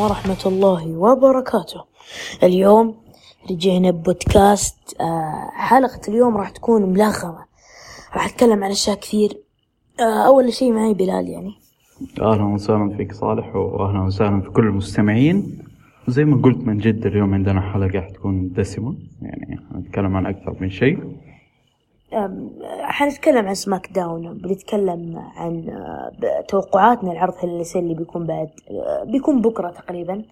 ورحمة الله وبركاته. اليوم رجعنا ببودكاست آه، حلقة اليوم راح تكون ملغمة راح أتكلم عن أشياء كثير. آه، أول شيء معي بلال يعني. أهلا وسهلا فيك صالح واهلا وسهلا في كل المستمعين. زي ما قلت من جد اليوم عندنا حلقة حتكون دسمة يعني نتكلم عن أكثر من شيء. حنتكلم عن سماك داون بنتكلم عن آه، توقعاتنا العرض هالليسين اللي بيكون بعد آه، بيكون بكرة تقريبا.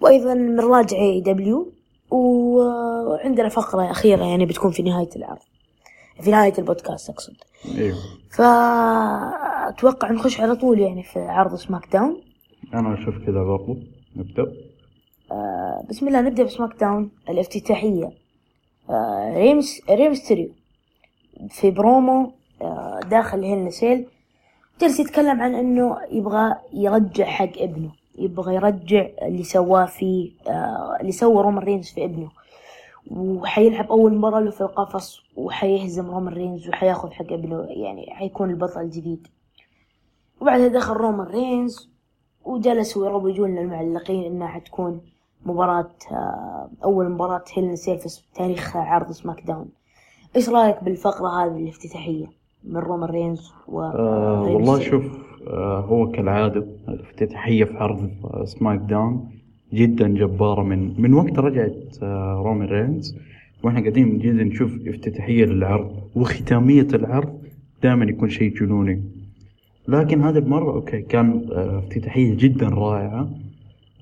وأيضا بنراجع AEW وعندنا فقرة أخيرة يعني بتكون في نهاية العرض في نهاية البودكاست أقصد. أيوه فأتوقع نخش على طول يعني في عرض سماك داون. أنا أشوف كذا برضو. نبدأ. آه، بسم الله نبدأ ب SmackDown الافتتاحية. آه، ري ميستيريو في برومو آه، داخل Hell in a Cell. جالس يتكلم عن إنه يبغى يرجع حق ابنه يبغى يرجع اللي سواه في آه، اللي سوى رومان رينز في ابنه. وحيلعب أول مباراة له في القفص وحيهزم رومان رينز وحياخذ حق ابنه يعني حيكون البطل الجديد. وبعدها دخل رومان رينز وجلسوا يروجون للمعلقين إنها حتكون مباراة آه، أول مباراة Hell in a Cell في تاريخ عرض SmackDown. إيش رأيك بالفقرة هذه الافتتاحية؟ من رومان رينز و آه والله؟ شوف آه هو كالعادة الافتتاحية في عرض آه، SmackDown جدا جبارة من من وقت رجعت آه رومان رينز. وإحنا قاعدين جدا نشوف افتتاحية للعرض وختامية العرض دائما يكون شيء جنوني. لكن هذه المرة أوكي كان آه افتتاحية جدا رائعة.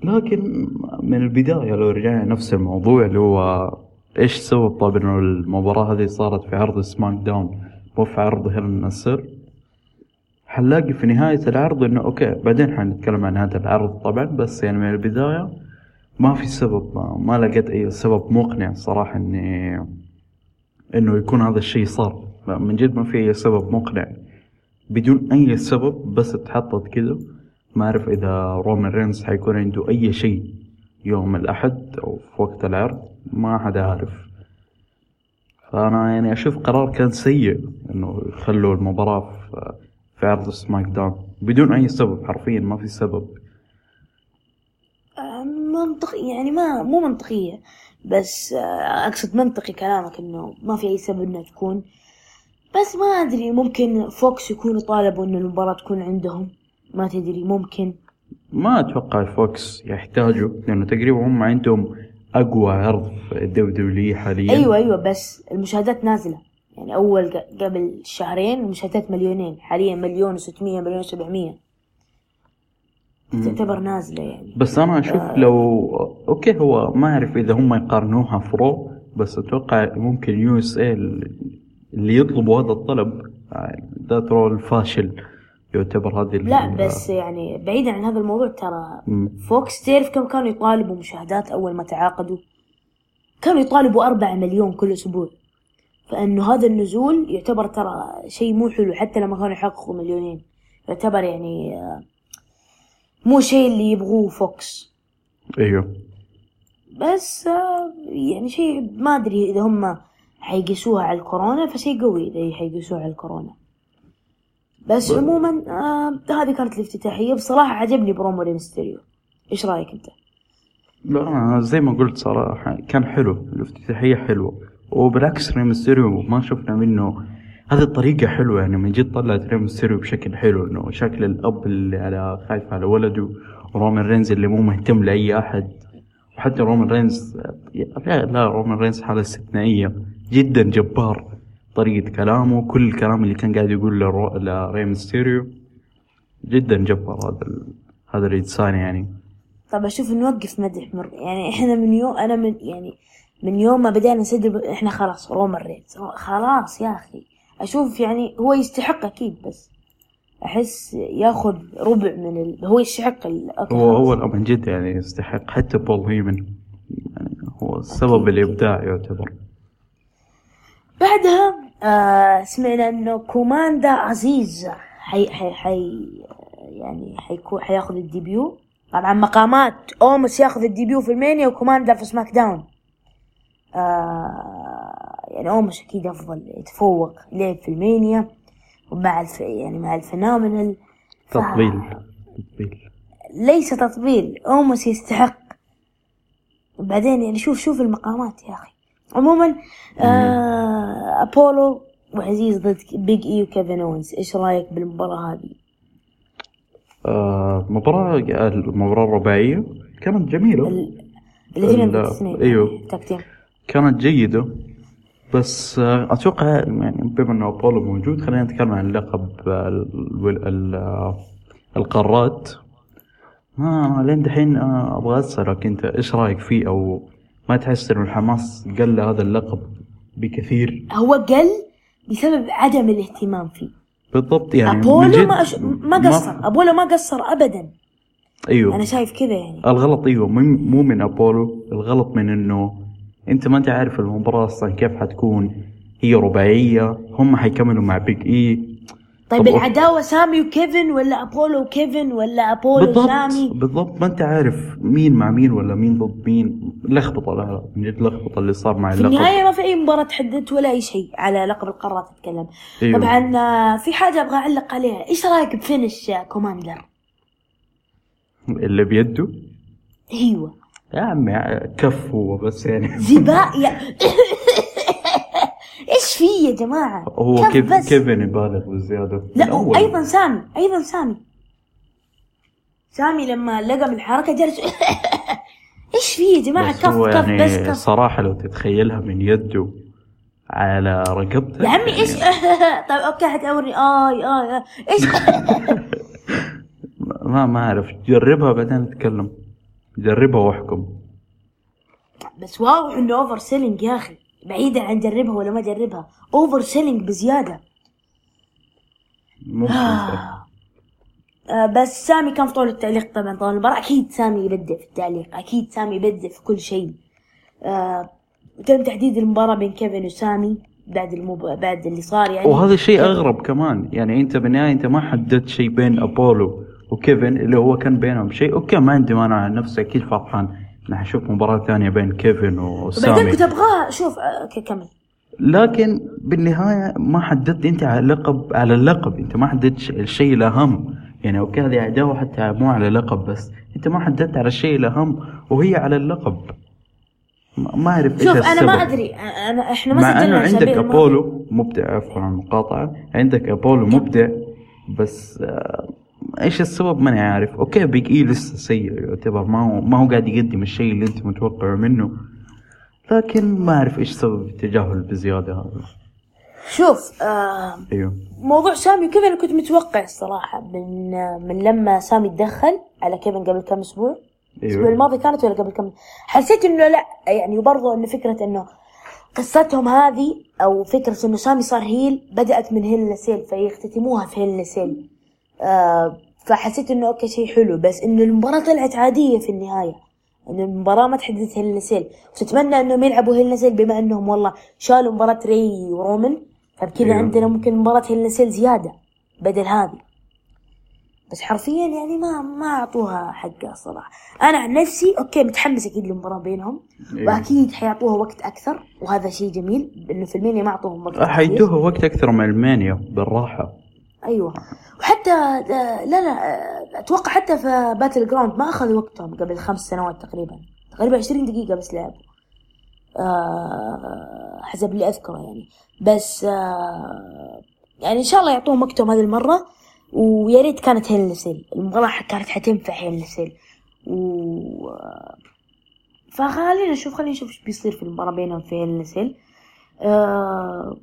لكن من البداية لو رجعنا نفس الموضوع اللي هو إيش سبب طيب إنه المباراة هذه صارت في عرض SmackDown مو في عرض Hell in a Cell حنلاقي في نهاية العرض إنه أوكي بعدين حنتكلم عن هذا العرض طبعا بس يعني من البداية ما في سبب ما, ما لقيت أي سبب مقنع صراحة إني إنه يكون هذا الشيء صار. من جد ما في أي سبب مقنع. بدون أي سبب بس اتحطت كذا ما أعرف إذا رومان رينز حيكون عنده أي شيء. يوم الأحد أو في وقت العرض ما حد عارف. فأنا يعني أشوف قرار كان سيء إنه يخلوا المباراة في, عرض SmackDown. بدون أي سبب حرفيا ما في سبب. آه، منطقي يعني ما مو منطقية. بس آه، أقصد منطقي كلامك إنه ما في أي سبب إنها تكون. بس ما أدري ممكن Fox يكونوا طالبوا إن المباراة تكون عندهم. ما تدري ممكن. ما أتوقع Fox يحتاجوا لأنه تقريبا هم عندهم أقوى عرض في ال WWE حاليا. أيوة أيوة بس المشاهدات نازلة. يعني أول ق- قبل شهرين المشاهدات مليونين حاليا مليون وستمية مليون وسبعمية. تعتبر نازلة يعني. بس أنا أشوف لو أوكي هو ما أعرف إذا هم يقارنوها في Raw بس أتوقع ممكن USA اللي يطلبوا هذا الطلب ذات Raw الفاشل يعتبر هذه لا بس يعني بعيدا عن هذا الموضوع ترى. Fox تعرف كم كانوا يطالبوا مشاهدات أول ما تعاقدوا؟ كانوا يطالبوا أربعة مليون كل أسبوع. فإنه هذا النزول يعتبر ترى شيء مو حلو حتى لما كانوا يحققوا مليونين. يعتبر يعني آه، مو شيء اللي يبغوه Fox. إيوه. بس آه، يعني شيء ما أدري إذا هم حيقيسوها على الكورونا فشيء قوي إذا حيقيسوها على الكورونا. بس عموما آه هذه كانت الافتتاحية. بصراحة عجبني برومو ريمستيريو إيش رأيك أنت؟ لا زي ما قلت صراحة كان حلو. الافتتاحية حلوة. وبالعكس ري ميستيريو ما شفنا منه هذه الطريقة حلوة. يعني من جد طلعت ري ميستيريو بشكل حلو إنه شكل الأب اللي على خايف على ولده. ورومان رينز اللي مو مهتم لأي أحد. وحتى رومان رينز لا, لا رومان رينز حالة استثنائية. جدا جبار. طريقة كلامه كل الكلام اللي كان قاعد يقول لرو... لري ميستيريو جدا جبار هذا ال... هذا الإنسان يعني. طب أشوف نوقف مدح مر يعني إحنا من يوم أنا من يعني من يوم ما بدأنا نسجل إحنا خلاص رومان رينز خلاص يا أخي. أشوف يعني هو يستحق أكيد بس أحس ياخذ ربع من ال... هو يستحق هو. هو من جد يعني يستحق. حتى بول هيمن يعني هو سبب الإبداع يعتبر. بعدها آه سمعنا إنه كوماندر عزيز. حي حي حي يعني حيكون حياخذ ال debut. طبعا مقامات أومس ياخذ الديبيو في ألمانيا وكوماندا في سماك داون. آه يعني أوموس أكيد أفضل يتفوق لعب في WrestleMania ومع الف يعني مع ال phenomenal ف- تطبيل تطبيل. ليس تطبيل أوموس يستحق. بعدين يعني شوف شوف المقامات يا أخي. عموما آه أبولو وعزيز ضد بيج إي وكيفن أوينز إيش رأيك بالمباراة هذه؟ آه مباراة المباراة الرباعية كانت جميلة. ال- الاثنين ضد team كانت جيدة. بس آه، أتوقع يعني بما أنه أبولو موجود خلينا نتكلم عن لقب آه، ال- ال- آه، القارات. ما لين دحين آه، أبغى أسألك أنت إيش رأيك فيه أو ما تحس إنه الحماس قل هذا اللقب بكثير؟ هو قل بسبب عدم الاهتمام فيه. بالضبط يعني ابولو ما, أش... ما قصر ابولو ما قصر ابدا. أيوه. أنا شايف كذا يعني. الغلط أيوه مو من ابولو الغلط من إنه أنت ما أنت عارف المباراة أصلا كيف حتكون هي رباعية هم حيكملوا مع بيج اي طيب العداوة سامي وكيفن ولا أبولو وكيفن ولا أبولو بالضبط سامي؟ بالضبط. ما أنت عارف مين مع مين ولا مين ضد مين. لخبطة لا لا من جد لخبطة اللي صار مع في اللقب النهايه ما في أي مباراة تحددت ولا أي شيء على لقب القارات أتكلم. أيوه. طبعا آه، في حاجة أبغى أعلق عليها. إيش رأيك بفينش آه، كوماندر؟ اللي بيده؟ أيوه. يا عمي كف هو بس يعني. زباء يا إيش في يا جماعة؟ هو كيف. كيفن يبالغ من لا. أيضا سامي أيضا سامي. سامي لما لقى من الحركه جالس إيش في يا جماعة؟ كف كف يعني بس كف. صراحة لو تتخيلها من يده على رقبته يا عمي يعني إيش طيب أوكي حتوري آي آي. إيش ما ما أعرف. جربها بعدين نتكلم جربها وأحكم. بس واضح إنه over selling يا أخي. بعيدا عن جربها ولا ما جربها. over selling بزيادة. ممكن صح. آه بس سامي كان في طول التعليق طبعا طول المباراة أكيد سامي يبدع في التعليق. أكيد سامي يبدع في كل شيء. آه تم تحديد المباراة بين كيفن وسامي بعد المب... بعد اللي صار يعني. وهذا الشيء أغرب كمان. يعني أنت بالنهاية أنت ما حددت شيء بين أبولو وكيفن اللي هو كان بينهم شيء. okay ما عندي مانع عن نفسي أكيد فرحان. ان أشوف مباراة ثانية بين كيفن وسامي كنت أبغاه شوف آه، okay كمل. لكن بالنهاية ما حددت أنت على اللقب على اللقب. أنت ما حددت الشيء الاهم يعني okay هذه عداوه حتى مو على لقب بس. أنت ما حددت على الشيء الاهم وهي على اللقب. ما ما أعرف إيش شوف أنا ما السبب. أدري. أنا إحنا ما مع إنه عندك. أبولو مبدع عفوا عن المقاطعه عندك أبولو مبدع بس آه، إيش السبب؟ ماني عارف. okay Big E لسه سيء يعتبر ما هو ما هو قاعد يقدم الشيء اللي أنت متوقعه منه. لكن ما أعرف إيش سبب التجاهل بزيادة هذا. شوف آه أيوه. موضوع سامي وكيفن أنا كنت متوقع الصراحة من من لما سامي تدخل على كيفن قبل كم أسبوع؟ الأسبوع أيوه الماضي كانت ولا قبل كم؟ حسيت إنه لا يعني وبرضه إنه فكرة إنه قصتهم هذه أو فكرة إنه سامي صار هيل بدأت من هيل لسيل فيختتموها في هيل لسيل. فحسيت إنه okay شيء حلو. بس إنه المباراة طلعت عادية في النهاية. إنه المباراة ما تحدث هيل لسيل وتتمنى إنهم يلعبوا هيل لسيل بما إنهم والله شالوا مباراة ري ورومان فبكذا أيوه. عندنا ممكن مباراة Hell in a Cell زيادة بدل هذه. بس حرفيا يعني ما ما أعطوها حقها صراحة. أنا عن نفسي okay متحمس أكيد للمباراة بينهم. أيوه. وأكيد حيعطوها وقت أكثر. وهذا شيء جميل. إنه في المانيا ما أعطوهم وقت. حيدوها وقت أكثر من المانيا بالراحة. أيوه. وحتى لا لا أتوقع حتى في Battleground ما أخذ وقتهم قبل خمس سنوات تقريبا. تقريبا 20 دقيقة بس لعبوا. آه حسب اللي أذكره يعني. بس آه يعني إن شاء الله يعطوهم وقتهم هذه المرة. ويا ريت كانت Hell in a Cell المباراة كانت حتنفع Hell in a Cell و فخلينا نشوف خلينا نشوف إيش بيصير في المباراة بينهم في Hell in a Cell آه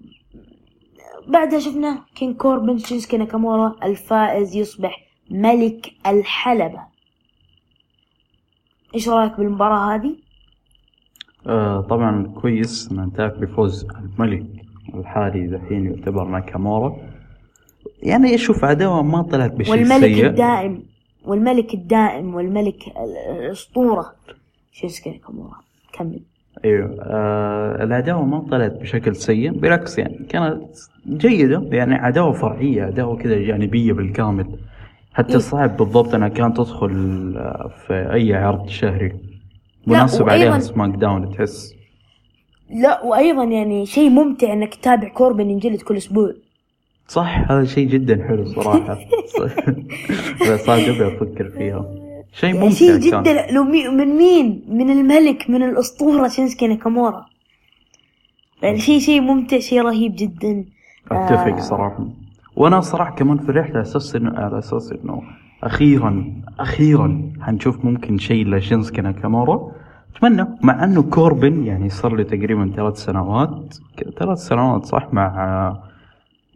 بعدها شفنا كينج كوربن شينسكي ناكامورا الفائز يصبح ملك الحلبة. إيش رأيك بالمباراة هذه؟ آه طبعا كويس ان انتهت بفوز الملك الحالي دحين يعتبر ناكامورا. يعني أشوف عداوة ما طلعت بشيء والملك سيء. الدائم والملك الدائم والملك ال- الأسطورة شينسكي ناكامورا. كمل. أيوه آه العداوة ما طلعت بشكل سيء بالعكس يعني كانت جيدة يعني عداوة فرعية عداوة كذا جانبية بالكامل. حتى إيه. صعب بالضبط انها كانت تدخل آه، في أي عرض شهري. مناسب عليها سماك داون تحس. لا وأيضا يعني شيء ممتع إنك تتابع كوربن ينجلد كل أسبوع. صح هذا شيء جدا حلو صراحة. بس صادق أبي أفكر فيها. شيء يعني ممتع شيء كان. جدا. لو مي من مين؟ من الملك من الأسطورة شينسكي ناكامورا. يعني شيء شيء ممتع شيء رهيب جدا. أتفق آه. صراحة. وأنا صراحة كمان فرحت على أساس انه على أساس إنه أخيرا أخيرا حنشوف ممكن شيء لشينسكي ناكامورا أتمنى. مع إنه كوربن يعني صار له تقريبا ثلاث سنوات. ثلاث سنوات صح؟ مع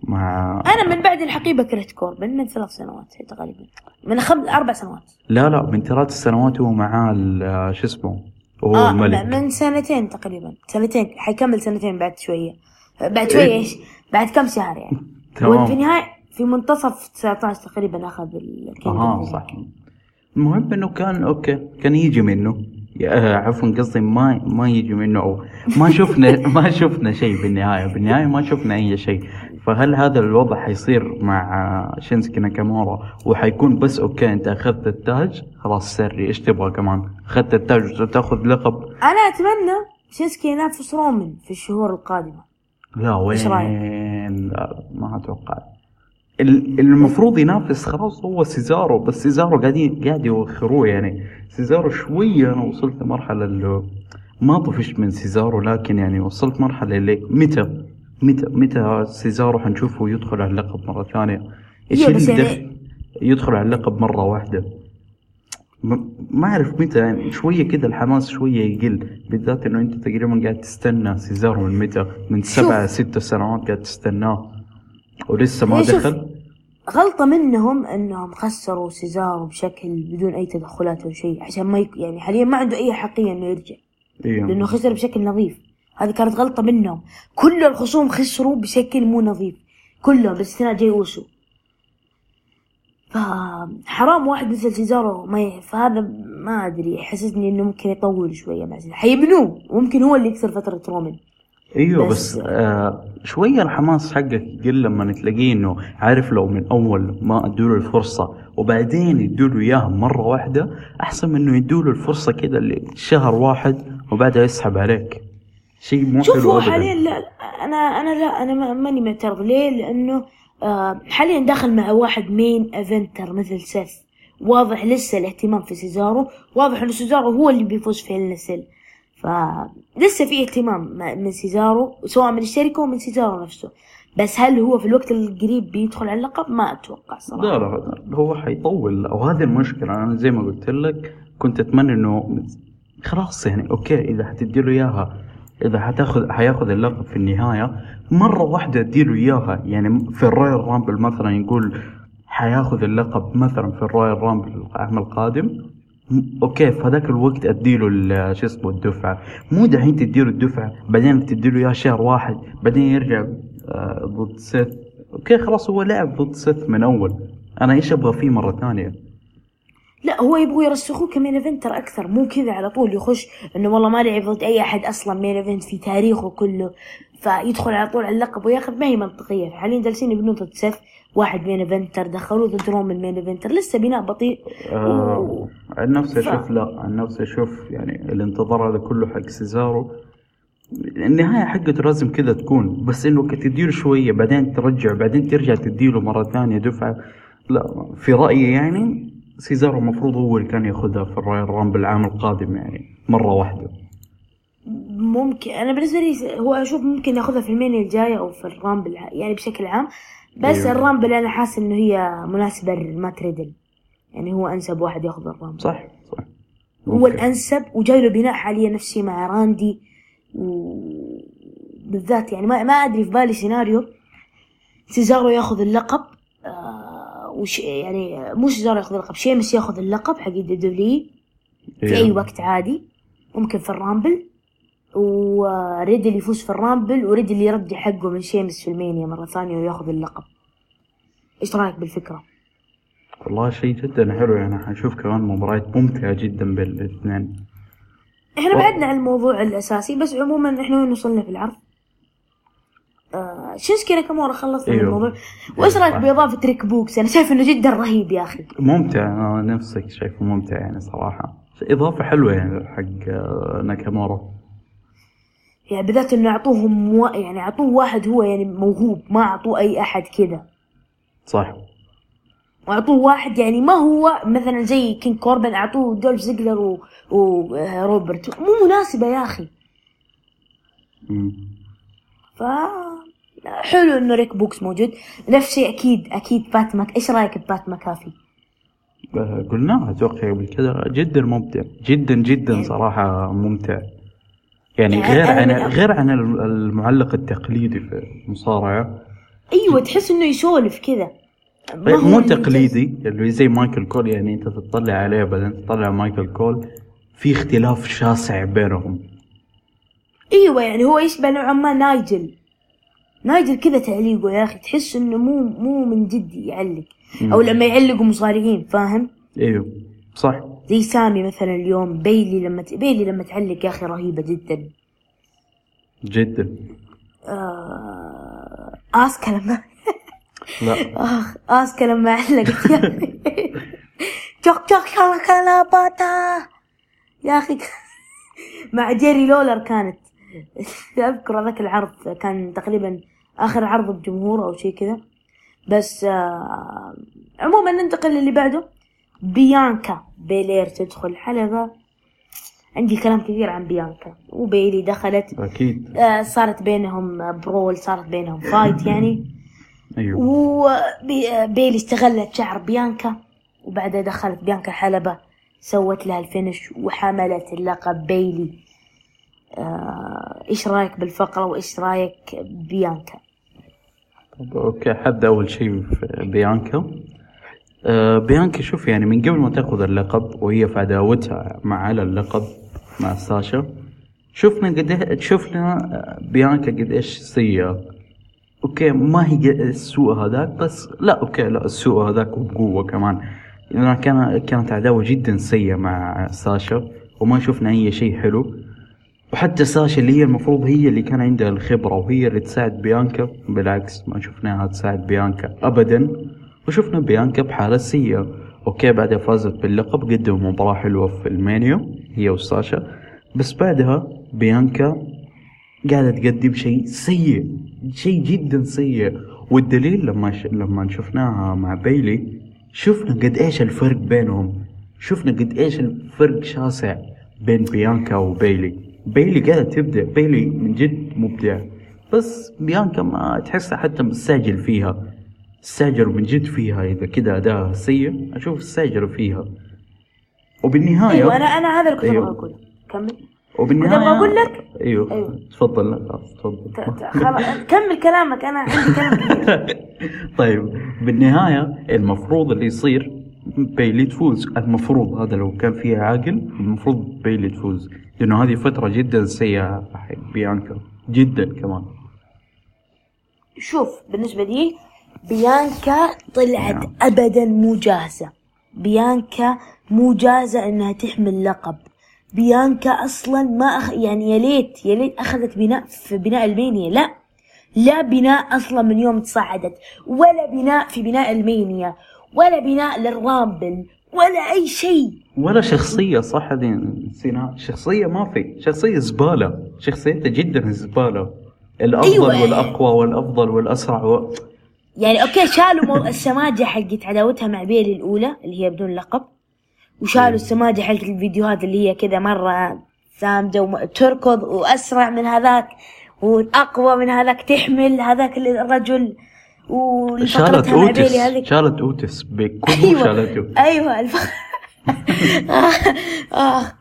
مع أنا من بعد الحقيبة كرهت كوربن من ثلاث سنوات تقريبا. من خمس أربع سنوات. لا لا من ثلاث سنوات هو معاه ال- شو اسمه؟ هو آه الملك. من سنتين تقريبا. سنتين حيكمل سنتين بعد شوية. بعد شوية إيه. إيش؟ بعد كم شهر يعني؟ تمام. وفي النهايه في منتصف 19 تقريبا أخذ ال King أها صح. المهم إنه كان okay. كان يجي منه. آه، عفوا قصدي ما ما يجي منه أو ما شفنا ما شفنا شيء بالنهاية. بالنهاية ما شفنا أي شيء. فهل هذا الوضع حيصير مع شينسكي ناكامورا وحيكون بس okay أنت أخذت التاج؟ خلاص sorry. إيش تبغى كمان؟ أخذت التاج وتأخذ لقب؟ أنا أتمنى شينسكي ينافس رومان في الشهور القادمة. لا وين لا ما أتوقع. ال- المفروض ينافس خلاص هو سيزارو بس سيزارو قاعدين قاعد يوخروه يعني. سيزارو شوية أنا وصلت لمرحلة اللي ما طفشت من سيزارو لكن يعني وصلت مرحلة اللي متى؟ متى متى سيزارو حنشوفه يدخل على اللقب مرة ثانية؟ إيش اللي يعني- دخل يدخل على اللقب مرة واحدة. ما أعرف متى يعني شوية كده الحماس شوية يقل بالذات إنه أنت تقريبا قاعد تستنى سيزارو من متى؟ من سبعة ست سنوات قاعد تستناه. ولسه ما إيه،. دخل؟ غلطة منهم إنهم خسروا سيزارو بشكل بدون أي تدخلات أو شيء عشان ما يك... يعني حاليا ما عنده أي حقية إنه يرجع. أيوه لأنه خسر بشكل نظيف. هذه كانت غلطة منهم. كل الخصوم خسروا بشكل مو نظيف. كلهم باستثناء جاي اوسو فحرام واحد مثل سيزارو ما ي... فهذا ما أدري حسسني إنه ممكن يطول شوية مع سيزارو حيبنوه وممكن هو اللي يكسر فترة رومان أيوه بس- بس, آه شوية الحماس حقك يقل لما تلاقيه إنه عارف لو من أول ما أدوله الفرصة وبعدين يدوله إياها مرة واحدة أحسن من إنه يدوله الفرصة كده اللي شهر واحد وبعدها يسحب عليك. شيء مو شوف حلو هو ابدا. حاليا لا أنا أنا لا أنا ما- ماني معترض. ليه؟ لأنه حاليا داخل مع واحد main eventer مثل سيث واضح لسه الاهتمام في سيزارو. واضح إنه سيزارو هو اللي بيفوز في النسل فلسه في اهتمام من سيزارو سواء من الشركة ومن سيزارو نفسه. بس هل هو في الوقت القريب بيدخل على اللقب؟ ما أتوقع صراحة. لا لا. هو حيطول. وهذه المشكلة أنا زي ما قلت لك كنت أتمنى إنه خلاص يعني okay إذا حتديله إياها إذا حتاخذ حيأخذ اللقب في النهاية مرة واحدة أديله إياها. يعني في ال Royal Rumble مثلا يقول حياخذ اللقب مثلا في ال Royal Rumble العام القادم. okay في هذاك الوقت أديله شو اسمه الدفعة. مو دحين تديله الدفعة بعدين تديله اياها شهر واحد بعدين يرجع آه، ضد سيث. okay خلاص هو لعب ضد سيث من أول. أنا إيش أبغى فيه مرة ثانية؟ لا هو يبغوا يرسخوه ك main eventer أكثر. مو كذا على طول يخش إنه والله ما لعب ضد أي أحد أصلا main event في تاريخه كله. فيدخل على طول على اللقب وياخذ ما هي منطقية. حاليا جالسين يبنون ضد سيث واحد main eventer دخلوه ضد رومان main eventer لسه بناء بطيء. آه عن نفسي ف- أشوف لا. عن نفسي أشوف يعني الانتظار هذا كله حق سيزارو. النهاية حقته لازم كذا تكون بس إنه تديله شوية بعدين ترجع بعدين ترجع تديله مرة ثانية دفعة. لا في رأيي يعني سيزارو المفروض هو اللي كان ياخذها في ال Royal Rumble العام القادم يعني مرة واحدة. ممكن أنا بالنسبة لي هو أشوف ممكن ياخذها في ال Mania الجاية أو في ال Rumble يعني بشكل عام. بس أيوة. ال Rumble أنا حاسس إنه هي مناسبة لمات ريدل يعني هو أنسب واحد ياخذ ال Rumble. صح صح. هو ممكن. الأنسب وجاي له بناء حاليا نفسي مع راندي و- بالذات يعني ما ما أدري في بالي سيناريو. سيزارو ياخذ اللقب آه وش يعني مو سيزارو ياخذ اللقب شيمس ياخذ اللقب حق ال WWE. أي وقت عادي. ممكن في ال Rumble. وريدل يفوز في ال Rumble وريدل يرد حقه من شيمس في ال Mania مرة ثانية وياخذ اللقب إيش رأيك بالفكرة؟ والله شيء جدا حلو يعني حنشوف كمان مباريات ممتعة جدا بين الاثنين إحنا و- بعدنا عن الموضوع الأساسي بس عموما إحنا وين وصلنا في العرض؟ آه شينسكي ناكامورا خلصنا أيوه. الموضوع وإيش رأيك صح. بإضافة ريك بوغز؟ أنا شايف إنه جدا رهيب يا أخي ممتع أنا نفسك شايفه ممتع يعني صراحة إضافة حلوة يعني حق آه، ناكامورا يعني بالذات إنه اعطوهم و... يعني اعطوه واحد هو يعني موهوب ما أعطوه أي أحد كذا صح. واعطوه واحد يعني ما هو مثلا زي كينج كوربن أعطوه دولف زيجلر و... وروبرت مو مناسبة يا أخي. مم. ف حلو إنه ريك بوغز موجود. نفس الشيء أكيد أكيد بات إيش رأيك ببات مكافي؟ آه، قلناها أتوقع قبل كذا. جدا ممتع جدا جدا صراحة ممتع. يعني يعني غير عن غير عن المعلق التقليدي في المصارعة. أيوه تحس إنه يسولف كذا. هو مو تقليدي اللي زي مايكل كول يعني أنت تطلع عليه بعدين تطلع مايكل كول في اختلاف شاسع بينهم. أيوه يعني هو يشبه نوعا ما نايجل. نايجل كذا تعليقه يا أخي تحس إنه مو مو من جد يعلق. أو لما يعلقوا مصارعين فاهم؟ أيوه صح. زي سامي مثلا اليوم بيلي لما ت... بيلي لما تعلق يا أخي رهيبة جدا. جدا. آه... آسكا لما لا. آخ آسكا لما علقت يا أخي. تشوك تشوك شالا كلا باتا. يا أخي مع جيري لولر كانت. أذكر هذاك العرض كان تقريبا آخر عرض بجمهور أو شيء كذا. بس آه عموما ننتقل للي بعده. بيانكا. بيلير تدخل الحلبة عندي كلام كثير عن بيانكا. وبيلي دخلت. أكيد. آه صارت بينهم brawl صارت بينهم fight يعني. أيوه. وبيلي استغلت شعر بيانكا. وبعدها دخلت بيانكا الحلبة سوت لها ال finish وحملت اللقب. بيلي آه، إيش رأيك بالفقرة وإيش رأيك بيانكا؟ okay حبدا أول شيء في بيانكا؟ آه بيانكا شوف يعني من قبل ما تأخذ اللقب وهي في عداوتها مع على اللقب مع ساشا شفنا قد شفنا آه، بيانكا قد إيش سيئة. okay ما هي السوء هذاك بس لا okay لا السوء هذاك وبقوة كمان. لأنها كان كانت عداوة جدا سيئة مع ساشا وما شفنا أي شيء حلو. وحتى ساشا اللي هي المفروض هي اللي كان عندها الخبرة وهي اللي تساعد بيانكا. بالعكس ما شفناها تساعد بيانكا أبدا. وشفنا بيانكا بحالة سيئة. okay بعدها فازت باللقب قدموا مباراة حلوة في ال Mania هي وساشا. بس بعدها بيانكا قاعدة تقدم شيء سيء شيء جدا سيء. والدليل لما ش... لما شفناها مع بيلي شفنا قد إيش الفرق بينهم. شفنا قد إيش الفرق شاسع بين بيانكا وبيلي. بيلي قاعدة تبدع بيلي من جد مبدع. بس بيانكا ما تحسها حتى مستعجل فيها. استعجلوا من جد فيها إذا كذا اداء سيء أشوف استعجلوا فيها. وبالنهاية أيوه أنا أنا هذا اللي كنت. أبغى أقوله. كمل. وبالنهاية كنت أقول لك- أيوه, أيوه. تفضل لا خلاص تفضل. كمل كلامك أنا عندي كلام كثير طيب بالنهاية المفروض اللي يصير بيلي تفوز المفروض هذا لو كان فيها عاقل المفروض بيلي تفوز لأنه هذه فترة جدا سيئة حق بيانكا جدا كمان. شوف بالنسبة لي بيانكا طلعت أبدا مو جاهزة بيانكا مو جاهزة إنها تحمل لقب. بيانكا أصلا ما أخ... يعني يا ليت يا ليت أخذت بناء في بناء ال Mania. لا لا بناء أصلا من يوم تصعدت ولا بناء في بناء ال Mania ولا بناء لل Rumble ولا أي شيء. ولا شخصية صح هذه نسيناها شخصية ما في. شخصية زبالة. شخصيتها جدا زبالة. الأفضل أيوة. والأقوى والأفضل والأسرع و... يعني أوكي شالوا مو... السماجة حقت عداوتها مع بيلي الأولى اللي هي بدون لقب. وشالوا السماجة حقت الفيديوهات اللي هي كذا مرة سامجة وتركض وأسرع من هذاك وأقوى من هذاك تحمل هذاك الرجل. شالت والفقرتها مع بيلي أوتس هذيك. شالت أوتس بكله أيوه. شالته أيوه الف... آه. آه.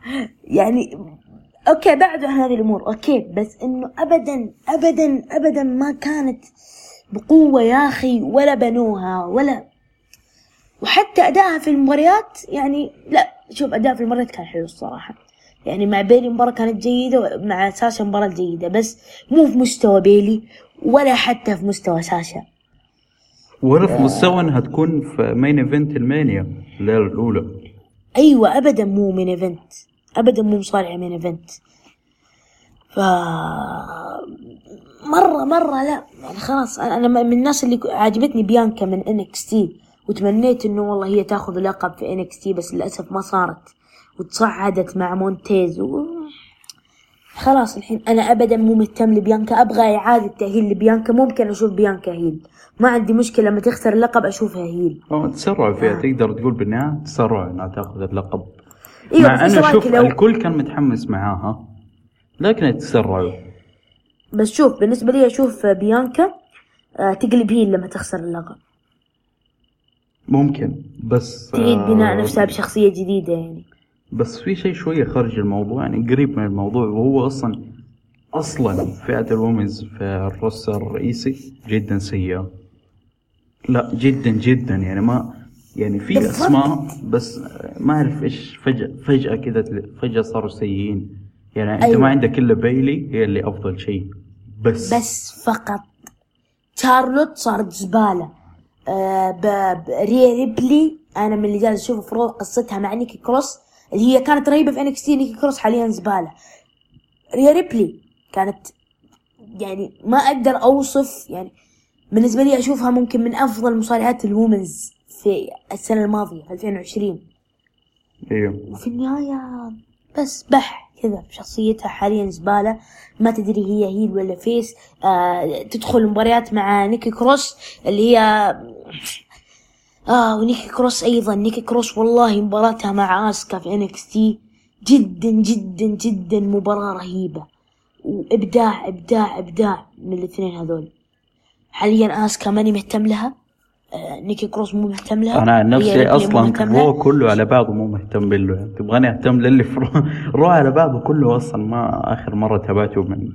يعني أوكي بعدوا عن هذه الأمور أوكي بس إنه ابدا ابدا ابدا ما كانت بقوة يا أخي ولا بنوها ولا. وحتى أدائها في المباريات يعني لا شوف اداء في المباريات كان حلو الصراحة. يعني مع بيلي مباراة كانت جيدة ومع ساشا مباراة جيدة بس مو في مستوى بيلي ولا حتى في مستوى ساشا. ولا في مستوى إنها تكون في main event المانيا الليلة الأولى. أيوه ابدا مو main event ابدا مو مصارع main event ف مره مرة لا. يعني خلاص أنا أنا من الناس اللي عجبتني بيانكا من NXT وتمنيت إنه والله هي تاخذ لقب في NXT بس للأسف ما صارت وتصعدت مع مونتيز و... خلاص الحين. أنا ابدا مو مهتم لبيانكا أبغى إعادة تأهيل لبيانكا ممكن أشوف بيانكا هيل. ما عندي مشكلة لما تخسر اللقب أشوفها هيل. هو تسرع فيها آه. تقدر تقول بالنهاية تسرع إنها تاخذ اللقب. إيوه مع بس أنه إيش شوف رأيك لو الكل كان متحمس معاها لكن تسرعوا. بس شوف بالنسبة لي أشوف بيانكا آه، تقلب هيل لما تخسر اللقب. ممكن بس تعيد بناء آه، نفسها بشخصية جديدة يعني. بس في شيء شوية خارج الموضوع يعني قريب من الموضوع وهو أصلا أصلا فئة الومنز في الروستر الرئيسي جدا سيئة. لا جدا جدا يعني ما يعني في. أسماء بس ما أعرف إيش فجأة فجأة كذا فجأة صاروا سيئين. يعني أنت أيوة. ما عندك إلا بيلي هي اللي أفضل شيء. بس. بس فقط. شارلوت صارت زباله آه. ريا ريبلي أنا من اللي جالس أشوف قصتها مع نيكي كروس اللي هي كانت رهيبة في NXT نيكي كروس حاليا زبالة. ريا ريبلي كانت يعني ما أقدر أوصف يعني بالنسبة لي أشوفها ممكن من أفضل مصارعات ال women's في السنة الماضية 2020 أيوه وفي النهاية بس بح. كذا شخصيتها حاليا زبالة. ما تدري هي heel ولا face. آه تدخل مباريات مع نيكي كروس اللي هي آه ونيكي كروس أيضا. نيكي كروس والله مباراتها مع آسكا في NXT جدا جدا جدا مباراة رهيبة. وإبداع إبداع إبداع من الاثنين هذول. حاليا آسكا ماني مهتم لها. نيكي كروس مو مهتم لها أنا عن نفسي أصلا. رو كله على بعضه مو مهتم يعني تبغاني أهتم للي في رو, رو على بعضه كله أصلا. ما آخر مرة تابعته من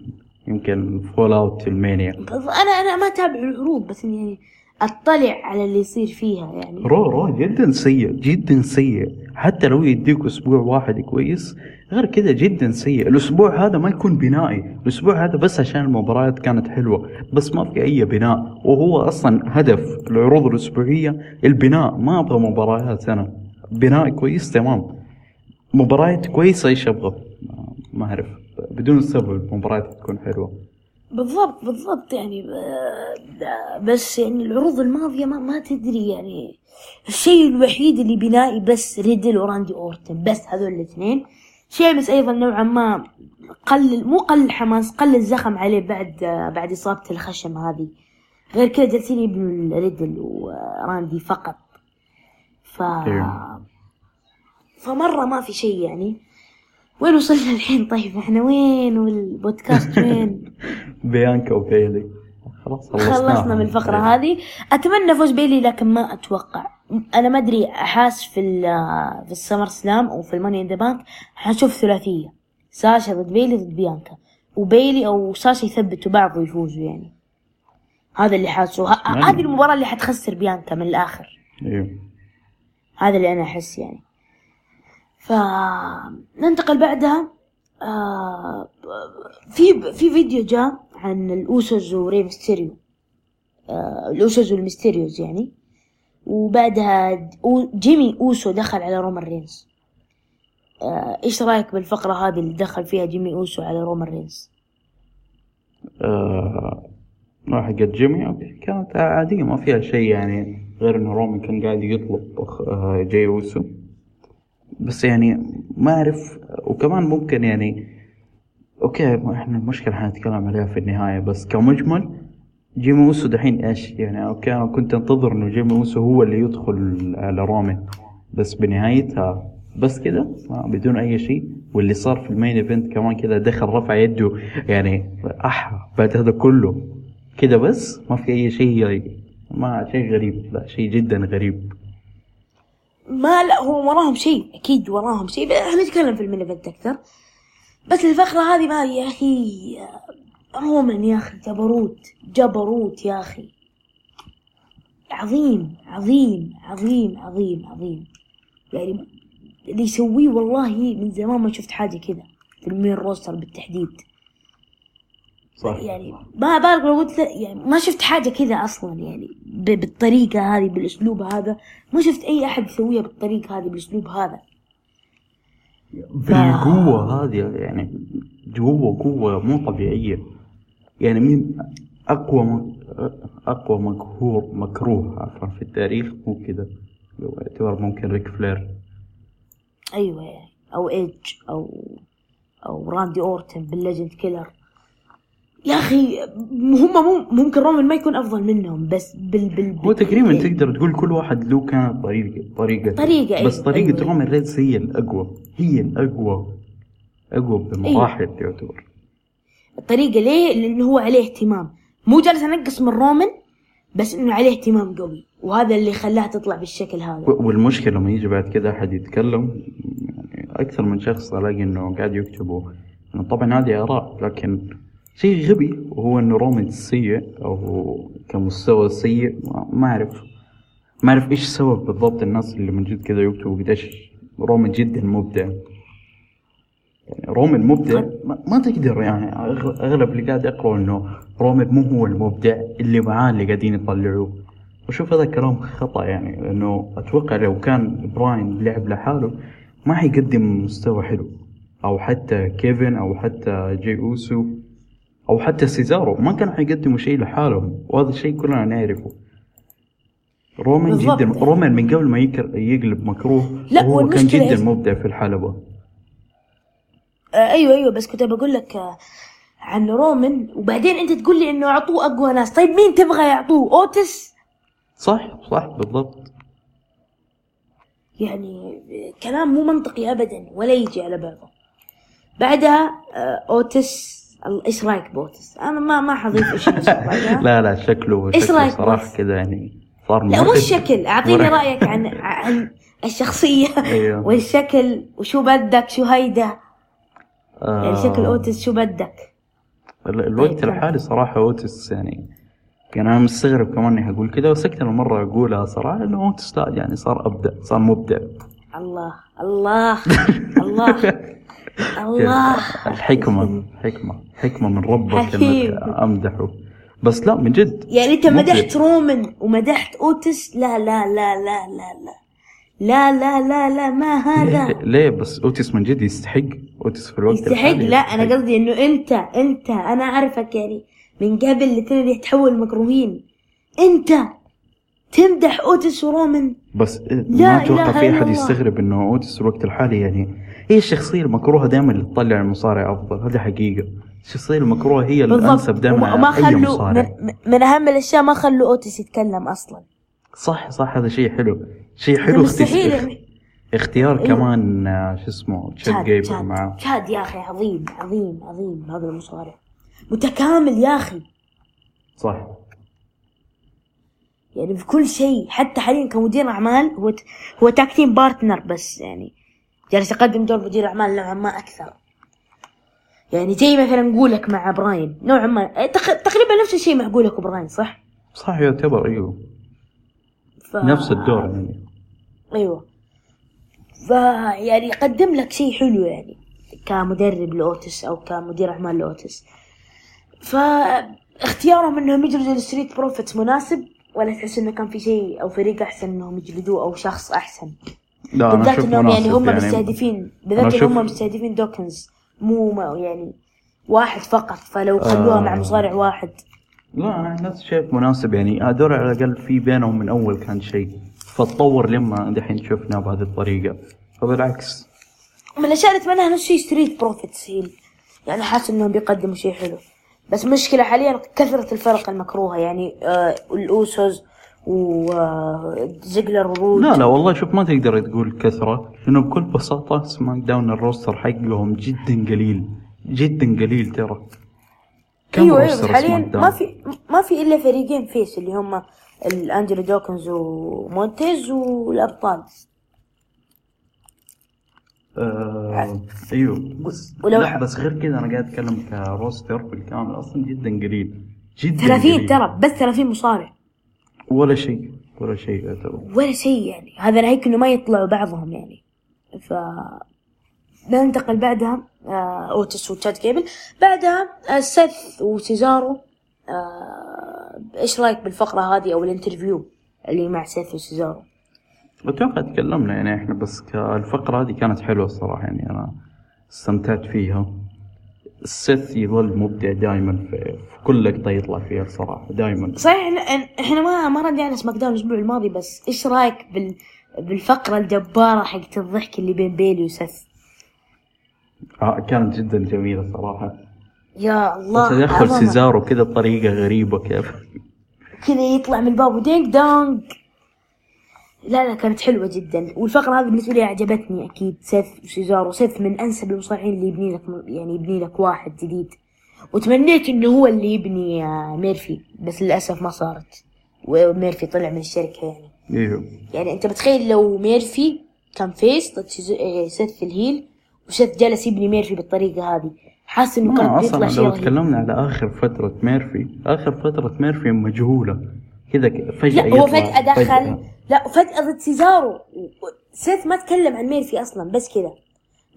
يمكن fallout المانيا أنا أنا ما أتابع العروض بس يعني أطلع على اللي يصير فيها يعني. رو رو جدا سيء جدا سيء. حتى لو يديك أسبوع واحد كويس غير كذا جدا سيء. الأسبوع هذا ما يكون بنائي. الأسبوع هذا بس عشان المباريات كانت حلوة بس ما في أي بناء. وهو أصلا هدف العروض الأسبوعية البناء. ما أبغى مباريات أنا. بناء كويس تمام. مباريات كويسة إيش أبغى؟ ما- أعرف. بدون سبب المباريات تكون حلوة. بالضبط بالضبط يعني بس يعني العروض الماضية ما, ما تدري يعني. الشيء الوحيد اللي بنائي بس ريدل وراندي أورتن بس هذول الاثنين. شيمس أيضا نوعا ما قلل مو قلل الحماس قلل الزخم عليه بعد بعد إصابة الخشم هذه. غير كذا جالسين يبنوا ريدل وراندي فقط. ف أيوه. فمرة ما في شيء يعني. وين وصلنا الحين؟ طيب إحنا وين؟ والبودكاست وين؟ بيانكا وبيلي. خلاص. خلصنا من الفقرة هذه. أتمنى فوز بيلي لكن ما أتوقع. أنا ما أدري أحاس في في السمر سلام أو في ال Money in the Bank. حنشوف ثلاثية ساشا ضد بيلي ضد بيانكا. وبيلي أو ساشا يثبتوا بعض ويفوزوا يعني. هذا اللي حاسه. هذه المباراة اللي حتخسر بيانكا من الآخر. أيوه هذا اللي أنا أحس يعني. فننتقل بعدها. آه في في فيديو جاء عن الأوسوس وري ميستيريو آه الأوسوس والميستيريوز يعني. وبعدها جيمي أوسو دخل على رومان رينز. آه إيش رأيك بالفقرة هذه اللي دخل فيها جيمي أوسو على رومان رينز؟ آه حقت جيمي كانت عادية ما فيها شيء يعني غير انه رومان كان قاعد يطلب آه، جاي أوسو. بس يعني ما أعرف وكمان ممكن يعني أوكي إحنا المشكلة حنتكلم عليها في النهاية بس كمجمل جيمي أوسو دحين إيش؟ يعني أوكي أنا كنت أنتظر إنه جيمي أوسو هو اللي يدخل على رومان بس بنهايتها بس كده بدون أي شيء. واللي صار في ال main event كمان كده دخل رفع يده يعني أح بعد هذا كله. كده بس؟ ما في أي شيء ما شيء غريب لا شيء جدا غريب. ما لا هو وراهم شيء أكيد وراهم شيء بس حنتكلم في ال main event أكثر. بس الفقرة هذه ما يا أخي رومان يا أخي جبروت جبروت يا أخي. عظيم عظيم عظيم عظيم عظيم. يعني اللي يسويه والله من زمان ما شفت حاجة كذا في ال main roster بالتحديد. صح. يعني ما بالك لو قلت يعني ما شفت حاجة كذا أصلا يعني ب- بالطريقة هذه بالأسلوب هذا. ما شفت أي أحد يسويها بالطريقة هذه بالأسلوب هذا. بالقوة هذه يعني قوة قوة مو طبيعية. يعني مين أقوى م- أقوى مقهور مكروه عفوا في التاريخ؟ مو كذا. لو اعتبر ممكن ريك فلير. أيوة يعني أو إيج أو أو راندي أورتن بال legend killer. يا أخي هم ممكن رومان ما يكون أفضل منهم بس بال بال هو تقريبا تقدر تقول كل واحد له كانت طريقة طريقة. طريقة، بس أيوة، طريقة أيوة. رومان رينز هي الأقوى. هي الأقوى. أقوى بمراحل يعتبر. الطريقة ليه؟ لأنه هو عليه اهتمام. مو جالس أنقص من رومان بس إنه عليه اهتمام قوي. وهذا اللي خلاها تطلع بالشكل هذا. و- والمشكلة لما يجي بعد كده أحد يتكلم يعني أكثر من شخص ألاقي إنه قاعد يكتبوا طبعا هذه آراء لكن شيء غبي وهو إنه رومان سيء أو كمستوى سيء ما- أعرف. ما أعرف إيش السبب بالضبط الناس اللي من جد كذا يكتبوا قديش رومان جدا مبدع. يعني رومان مبدع ما, تقدر يعني أغلب اللي قاعد يقرأوا إنه رومان مو هو المبدع اللي معاه اللي قاعدين يطلعوه. وشوف هذا كلام خطأ يعني لأنه أتوقع لو كان براين لعب لحاله ما حيقدم مستوى حلو. أو حتى كيفن أو حتى جي أوسو. أو حتى سيزارو ما كانوا حيقدموا شيء لحالهم وهذا الشيء كلنا نعرفه. رومان بالضبط. جدا رومان من قبل ما يكر- يقلب مكروه لا، هو كان جدا؟ مبدع في الحلبة. آه أيوه أيوه بس كنت بقول لك آه عن رومان وبعدين أنت تقول لي إنه أعطوه أقوى ناس. طيب مين تبغى يعطوه؟ أوتس؟ صح صح بالضبط. يعني كلام مو منطقي أبدا ولا يجي على بعضه بعدها آه أوتس إيش رأيك بأوتس؟ أنا ما ما حضيف إيش لا لا شكله إيش رأيك صراحة كذا يعني صار لا مو الشكل أعطيني رأيك عن عن الشخصية. أيوه. والشكل وشو بدك شو هيدا؟ يعني شكل آه. أوتس شو بدك؟ الوقت طيب. الحالي صراحة أوتس يعني يعني أنا مستغرب كمان إني أقول كذا بس أكثر مرة أقولها صراحة إنه أوتس لا يعني صار أبدع صار مبدع. الله الله الله. الله. الحكمة حكمة حكمة من ربك حكيم. إنك أمدحه. بس لا من جد. يعني أنت. مدحت رومان ومدحت أوتس؟ لا لا لا لا لا لا. لا لا لا لا ما هذا؟ ليه, ليه بس أوتس من جد يستحق؟ أوتس في الوقت يستحق. لا أنا قصدي إنه أنت أنت أنا أعرفك يعني من قبل اللي تبي تحول مكروهين أنت تمدح أوتس ورومان بس لا ما أتوقع إله في الله. يستغرب إنه أوتس في الوقت الحالي يعني هي الشخصية المكروهة دائما اللي تطلع المصارع أفضل؟ هذه حقيقة. الشخصية المكروهة هي الأنسب بالضبط. دائما ما خلوا من, من أهم الأشياء ما خلوا اوتس يتكلم أصلا. صح صح. هذا شيء حلو. شيء حلو مستحيل. اختي- اختيار أيوه. كمان آه، شو اسمه تشاد قيبل تشاد. معاه تشاد يا أخي عظيم عظيم عظيم هذا المصارع متكامل يا أخي. صح. يعني في كل شيء حتى حاليا كمدير أعمال هو ت... هو tag team partner بس يعني. جالس يقدم دور مدير اعمال نوعا ما أكثر. يعني زي مثلا قولاك مع براين نوعا ما تق... تقريبا نفس الشيء مع قولاك وبراين صح؟ صح يعتبر أيوه. ف... نفس الدور يعني. أيوه. ف يعني يقدم لك شيء حلو يعني كمدرب لأوتس أو كمدير أعمال لأوتس. فاختيارهم إنهم يجلدوا ال Street Profits مناسب ولا تحس إنه كان في شيء أو فريق أحسن إنهم يجلدوه أو شخص أحسن؟ لا أنا بالذات إنهم يعني هم مستهدفين بالذات إنهم هم مستهدفين دوكنز مو يعني واحد فقط فلو خلوها آه. مع مصارع واحد. لا أنا عن نفسي شايف مناسب يعني. هذول على الأقل في بينهم من أول كان شيء. فتطور لما دحين شفنا بهذه الطريقة. فبالعكس. من الأشياء اللي أتمناها نفس الشيء Street Profits هي يعني حاسس إنهم بيقدموا شيء حلو. بس مشكلة حاليا كثرة الفرق المكروهة. يعني آه ال Usos وزيجلر ورود لا لا والله شوف ما تقدر تقول كثرة لأنه بكل بساطة SmackDown ال roster حقهم جدا قليل جدا قليل ترى. كم أيوه أيوه بس حاليا؟ ما في ما في إلا فريقين face اللي هم أنجيلو دوكنز ومونتيز والأبطال. آه أيوه. بس ولو- لا بس غير كذا أنا قاعد أتكلم ك roster بالكامل أصلا جدا قليل جدا 30 قليل. ترى بس 30 مصارع. ولا شيء ولا شيء يعتبر ولا شيء يعني. هذا ناهيك إنه ما يطلعوا بعضهم يعني. ف ننتقل بعدها آه اوتس وتشاد قيبل. بعدها آه سيث وسيزارو آه إيش رأيك بالفقرة هذه أو ال interview اللي مع سيث وسيزارو أتوقع تكلمنا يعني إحنا بس الفقره هذه كانت حلوة الصراحة يعني أنا استمتعت فيها. السيث يظل مبدع دائما في, في كل لقطة يطلع فيها الصراحه دائما صحيح إحنا ما ما رجعنا SmackDown الأسبوع الماضي بس إيش رأيك بال بالفقرة الجبارة حقت الضحك اللي بين بيلي وسيث؟ آه كانت جدا جميلة صراحة. يا الله تدخل. سيزارو كذا بطريقة غريبة كيف؟ كذا يطلع من الباب و ding dong لا لا كانت حلوة جدا. والفقرة هذه بالنسبة لي عجبتني أكيد. سيث وسيزارو سيث من أنسب المصارعين اللي يبني لك يعني يبني لك واحد جديد. وتمنيت إنه هو اللي يبني آه، ميرفي بس للأسف ما صارت. وميرفي طلع من الشركة يعني. إيوه. يعني أنت بتخيل لو ميرفي كان face ضد آه، سيث في ال heel وسيث جالس يبني ميرفي بالطريقة هذه. حاسس إنه ما كان بيطلع شيء لو تكلمنا على آخر فترة ميرفي آخر فترة ميرفي مجهولة. كذا فجأة لا هو فجأة دخل فجأة. لا فجأة ضد سيزارو. سيث ما تكلم عن ميرفي أصلا بس كذا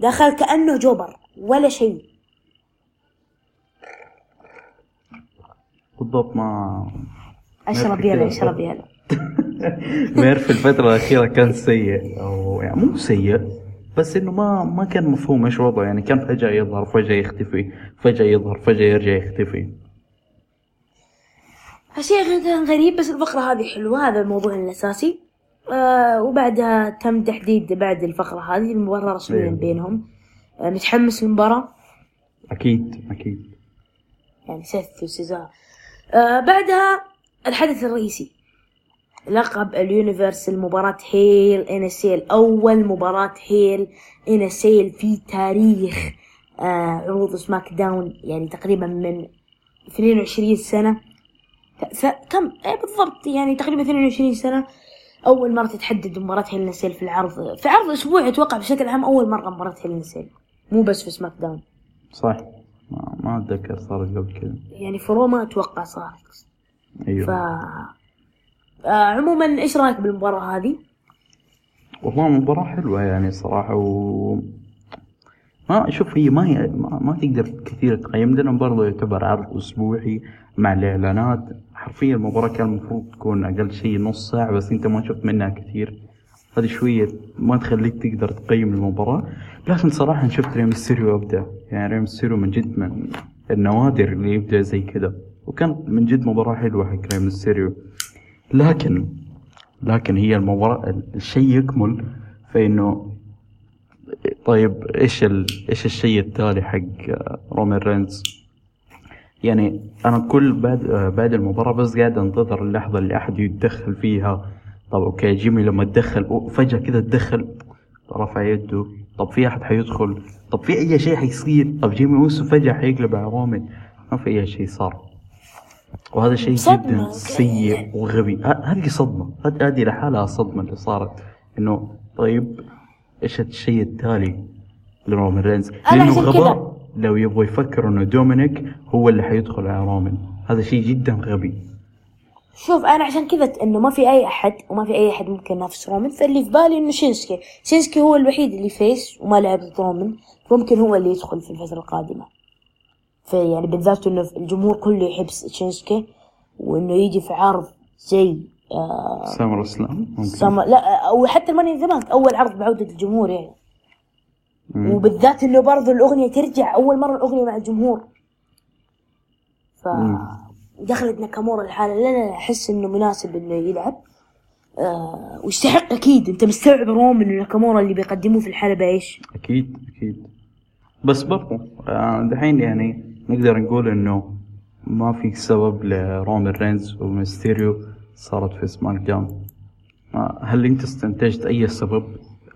دخل كأنه jobber ولا شيء. بالضبط ما اشرب يلا. اشرب يلا ميرفي الفترة الأخيرة كان سيء أو يعني مو سيء بس إنه ما ما كان مفهوم إيش وضعه. يعني كان فجأة يظهر فجأة يختفي فجأة يظهر فجأة يرجع يختفي. شيء كان غريب بس الفقرة هذه حلوة هذا الموضوع الأساسي. آه وبعدها تم تحديد بعد الفقرة هذه المباراة رسميا. بينهم. آه متحمس للمباراة. أكيد أكيد. يعني سيث وسيزارو آه بعدها الحدث الرئيسي. لقب ال Universe المباراة Hell in Cell أول مباراة Hell in Cell في تاريخ آه عروض SmackDown يعني تقريبا من 22 سنة. كم إيه بالضبط يعني تقريبا 22 سنة. أول مرة تتحدد مباراة Hell in Cell في العرض في عرض أسبوع أتوقع بشكل عام أول مرة مباراة Hell in Cell. مو بس في سماك داون. صح ما, ما أتذكر صارت قبل كذا. يعني في روما أتوقع صارت ف أيوه آه عموما إيش رأيك بالمباراة هذه؟ والله مباراة حلوة يعني صراحة و ما شوف هي ما هي ما, ما تقدر كثير تقيم لأنه برضه يعتبر عرض أسبوعي مع الإعلانات. حرفيا المباراة كان المفروض تكون أقل شيء نص ساعة بس أنت ما شفت منها كثير. هذه شوية ما تخليك تقدر تقيم المباراة. لكن صراحة شفت ري مستيريو أبدع. يعني ري مستيريو من جد من النوادر اللي يبدع زي كذا. وكانت من جد مباراة حلوة حق ري مستيريو. لكن لكن هي المباراة الشيء يكمل في إنه طيب إيش ال... إيش الشيء التالي حق رومان رينز؟ يعني أنا كل بعد بعد المباراة بس قاعد أنتظر اللحظة اللي أحد يتدخل فيها. طب okay جيمي لما تدخل فجأة كذا تدخل رفع يده. طب في أحد حيدخل؟ طب في أي شيء حيصير؟ طب جيمي أوسو فجأة حيقلب على رومان ما في أي شيء صار. وهذا شيء. جدا سيء وغبي. هذه صدمة. هذه لحالها صدمة اللي صارت. إنه طيب إيش الشيء التالي لرومان رينز؟ لأنه غباء. لو يبغوا يفكروا إنه دومينيك هو اللي حيدخل على رومان هذا شيء جدا غبي. شوف أنا عشان كذا إنه ما في أي أحد وما في أي أحد ممكن ينافس رومان فاللي في بالي إنه شينسكي. شينسكي هو الوحيد اللي face وما لعب ضد رومان ممكن هو اللي يدخل في الفترة القادمة. في يعني بالذات إنه الجمهور كله يحب شينسكي وإنه يجي في عرض زي آه سمر سلام ممكن. سما لا أو حتى الماني زمان أول عرض بعودة الجمهور يعني. مم. وبالذات إنه برضو الأغنية ترجع أول مرة الأغنية مع الجمهور. ف دخلت ناكامورا الحالة لا لا لا أحس إنه مناسب إنه يلعب. آه ويستحق أكيد. أنت مستوعب رومان إنه ناكامورا اللي بيقدموه في الحلبة إيش؟ أكيد أكيد. بس برضو آه، دحين يعني نقدر نقول إنه ما في سبب لرومان رينز وميستيريو صارت في سماك داون هل أنت استنتجت أي سبب؟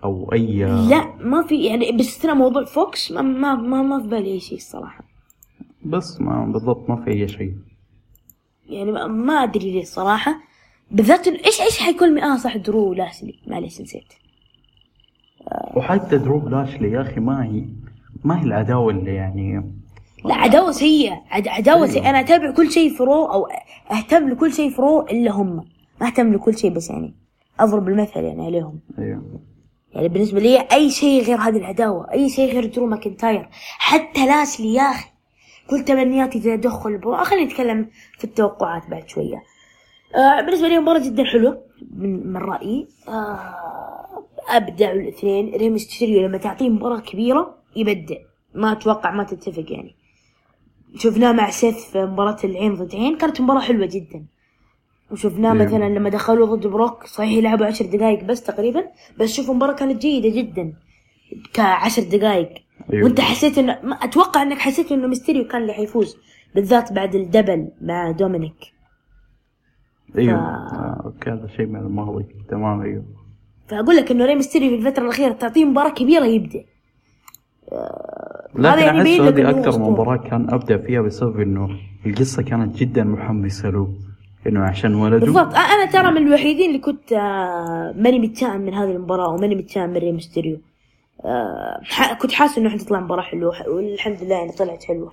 أو أي لا ما في يعني باستثناء موضوع فوكس ما ما ما, ما في بالي أي شيء الصراحة. بس ما بالضبط ما في أي شيء. يعني ما, أدري ليه الصراحة. بالذات إيش إيش حيكون آه صح درو لاشلي معليش نسيت. وحتى درو لاشلي يا أخي ما هي ما هي العداوة اللي يعني لا عداوة سيئة. عد عداوة سيئة. أنا أتابع كل شيء في رو أو أهتم لكل شيء في رو إلا هم. ما أهتم لكل شيء بس يعني أضرب المثل يعني عليهم. أيوه. يعني بالنسبة لي أي شيء غير هذه العداوة أي شيء غير درو ماكنتاير حتى لاشلي يا أخي. كل تمنياتي تدخل برو آه، خلينا نتكلم في التوقعات بعد شوية. آه بالنسبة لي مباراة جدا حلوة من, من رأيي. آه أبدعوا الاثنين. ريمستيريو لما تعطيه مباراة كبيرة يبدع. ما أتوقع ما تتفق يعني. شفناه مع سيث في مباراة العين ضد عين كانت مباراة حلوة جدا. وشفناه إيه. مثلا لما دخلوا ضد بروك صحيح يلعبوا عشر دقائق بس تقريبا بس شوف المباراة كانت جيدة جدا كعشر دقائق أيوه. وأنت حسيت انه أتوقع إنك حسيت إنه ميستيريو كان اللي حيفوز بالذات بعد ال double مع دومينيك. أيوه. ف- آه، okay هذا شيء من الماضي. تمام أيوه. فأقول لك إنه ري ميستيريو في الفترة الأخيرة تعطيه مباراة كبيرة يبدع. لكن هذا يعني أحس هذه أكثر. مباراة كان أبدع فيها بسبب إنه القصة كانت جدا محمسة له. إنه عشان ولده. بالضبط. أنا ترى من الوحيدين اللي كنت آه، ماني متشائم من هذه المباراة وماني متشائم من ري ميستيريو آه، كنت حاسس إنه حتطلع مباراة حلوة والحمد لله يعني طلعت حلوة.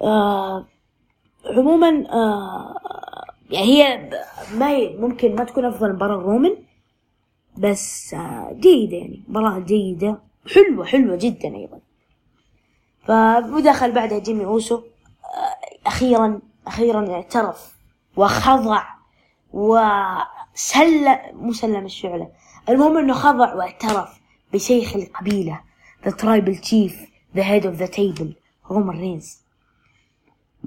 آه، عموما يعني هي ما هي ممكن ما تكون أفضل مباراة رومان بس جيدة يعني. مباراة جيدة حلوة حلوة جدا أيضا. فدخل بعدها جيمي أوسو. أخيرا أخيرا اعترف وخضع وسلم مو سلم الشعلة. المهم إنه خضع واعترف بشيخ القبيلة the tribal chief the head of the table رومان رينز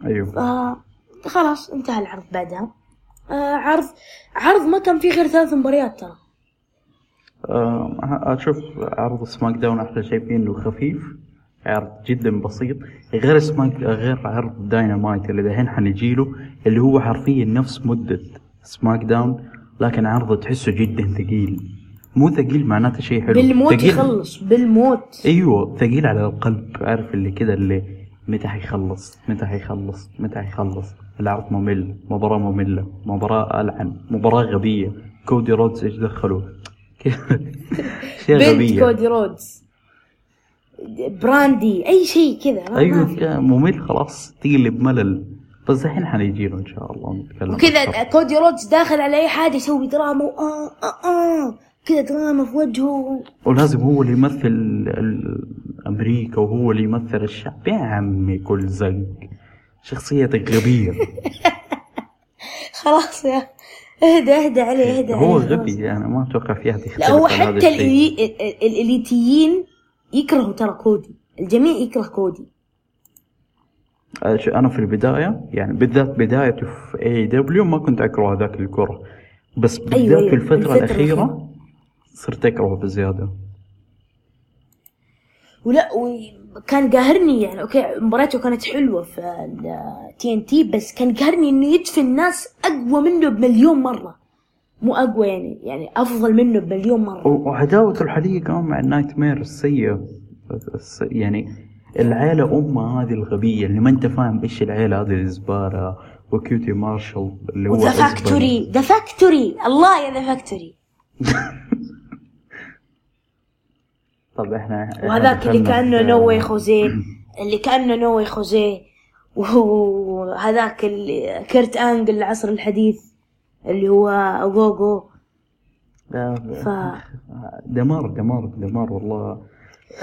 أيوه. آه خلاص انتهى العرض بعدها. آه عرض عرض ما كان فيه غير ثلاث مباريات ترى. آه، أشوف عرض سماك داون أحلى شيء فيه إنه خفيف. عرض جدا بسيط غير سماك غير عرض داينامايت اللي دحين حنجيله اللي هو حرفيا نفس مدة سماك داون لكن عرضه تحسه جدا ثقيل. مو ثقيل معناته شيء حلو. بالموت ثقيل- يخلص بالموت. أيوه ثقيل على القلب. عارف اللي كده اللي متى حيخلص؟ متى حيخلص؟ متى حيخلص؟ العرض ممل مباراة مملة مباراة ألعن مباراة غبية. كودي رودز إيش دخلوا؟ شيء بنت غبية. كودي رودز. براندي أي شيء كذا أيوه ممل خلاص تقلب ملل بس الحين حنيجي له إن شاء الله نتكلم وكذا. كودي رودز داخل على أي حاجة يسوي دراما وآه آه آه كذا دراما في وجهه. ولازم هو اللي يمثل أمريكا وهو اللي يمثل الشعب. يا عمي كل زق. شخصيتك غبية. خلاص يا اهدى اهدى عليه اهدى هو. غبي أنا ما أتوقع في أحد لا هو حتى ال elite يين يكرهوا ترى كودي. الجميع يكره كودي. أنا في البداية يعني بالذات بدايته في AEW ما كنت أكره هذاك الكره. بس بالذات أيوة، أيوة، في الفترة, الفترة الأخيرة الأخيرة. صرت أكرهه بزيادة. ولا وكان قاهرني يعني okay مباراته كانت حلوة في ال TNT بس كان قاهرني إنه يدفن الناس أقوى منه بمليون مرة. مو أقوى يعني يعني أفضل منه بمليون مرة. وعداوته الحاليه كمان مع النايت مير السيئة. الس- يعني العيلة امها هذه الغبية اللي ما أنت فاهم إيش العيلة هذه الزبالة وكيوتي مارشال اللي هو أزبل. فاكتوري the factory الله يا ذا فاكتوري طب إحنا وهذاك اللي كأنه نوي خوزيه اللي كأنه نوي خوزيه. وهذاك اللي كيرت أنجل العصر الحديث. اللي هو اوغوغو ف دمار دمار دمار والله.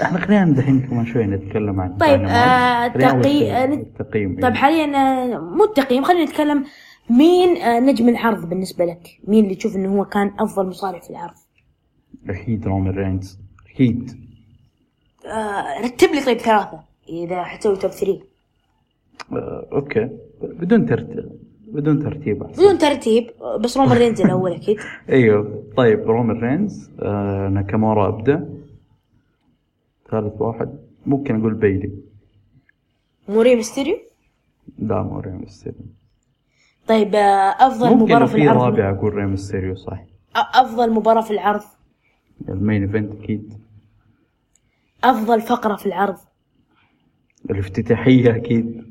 إحنا خلينا دحين كمان شوي نتكلم عن طيب،. آه، تقي- آه، التقييم طيب حاليا آه، مو التقييم خلينا نتكلم مين آه، نجم العرض بالنسبة لك؟ مين اللي تشوف إنه هو كان أفضل مصارع في العرض؟ أكيد رومان رينز أكيد. آه، رتب لي طيب ثلاثة إذا حتسوي top 3 آه، OK. بدون ترتيب. بدون ترتيب أحسن. بدون ترتيب بس رومان رينز الأول أكيد. أيوه طيب رومان رينز آه ناكامورا أبدأ. ثالث واحد ممكن أقول بيلي موري ميستيريو؟ لا مو ري ميستيريو. طيب آه، أفضل ممكن مباراة في في العرض؟ رابع أقول ري ميستيريو صح أ- أفضل مباراة في العرض؟ ال main event أكيد. أفضل فقرة في العرض؟ الافتتاحية أكيد.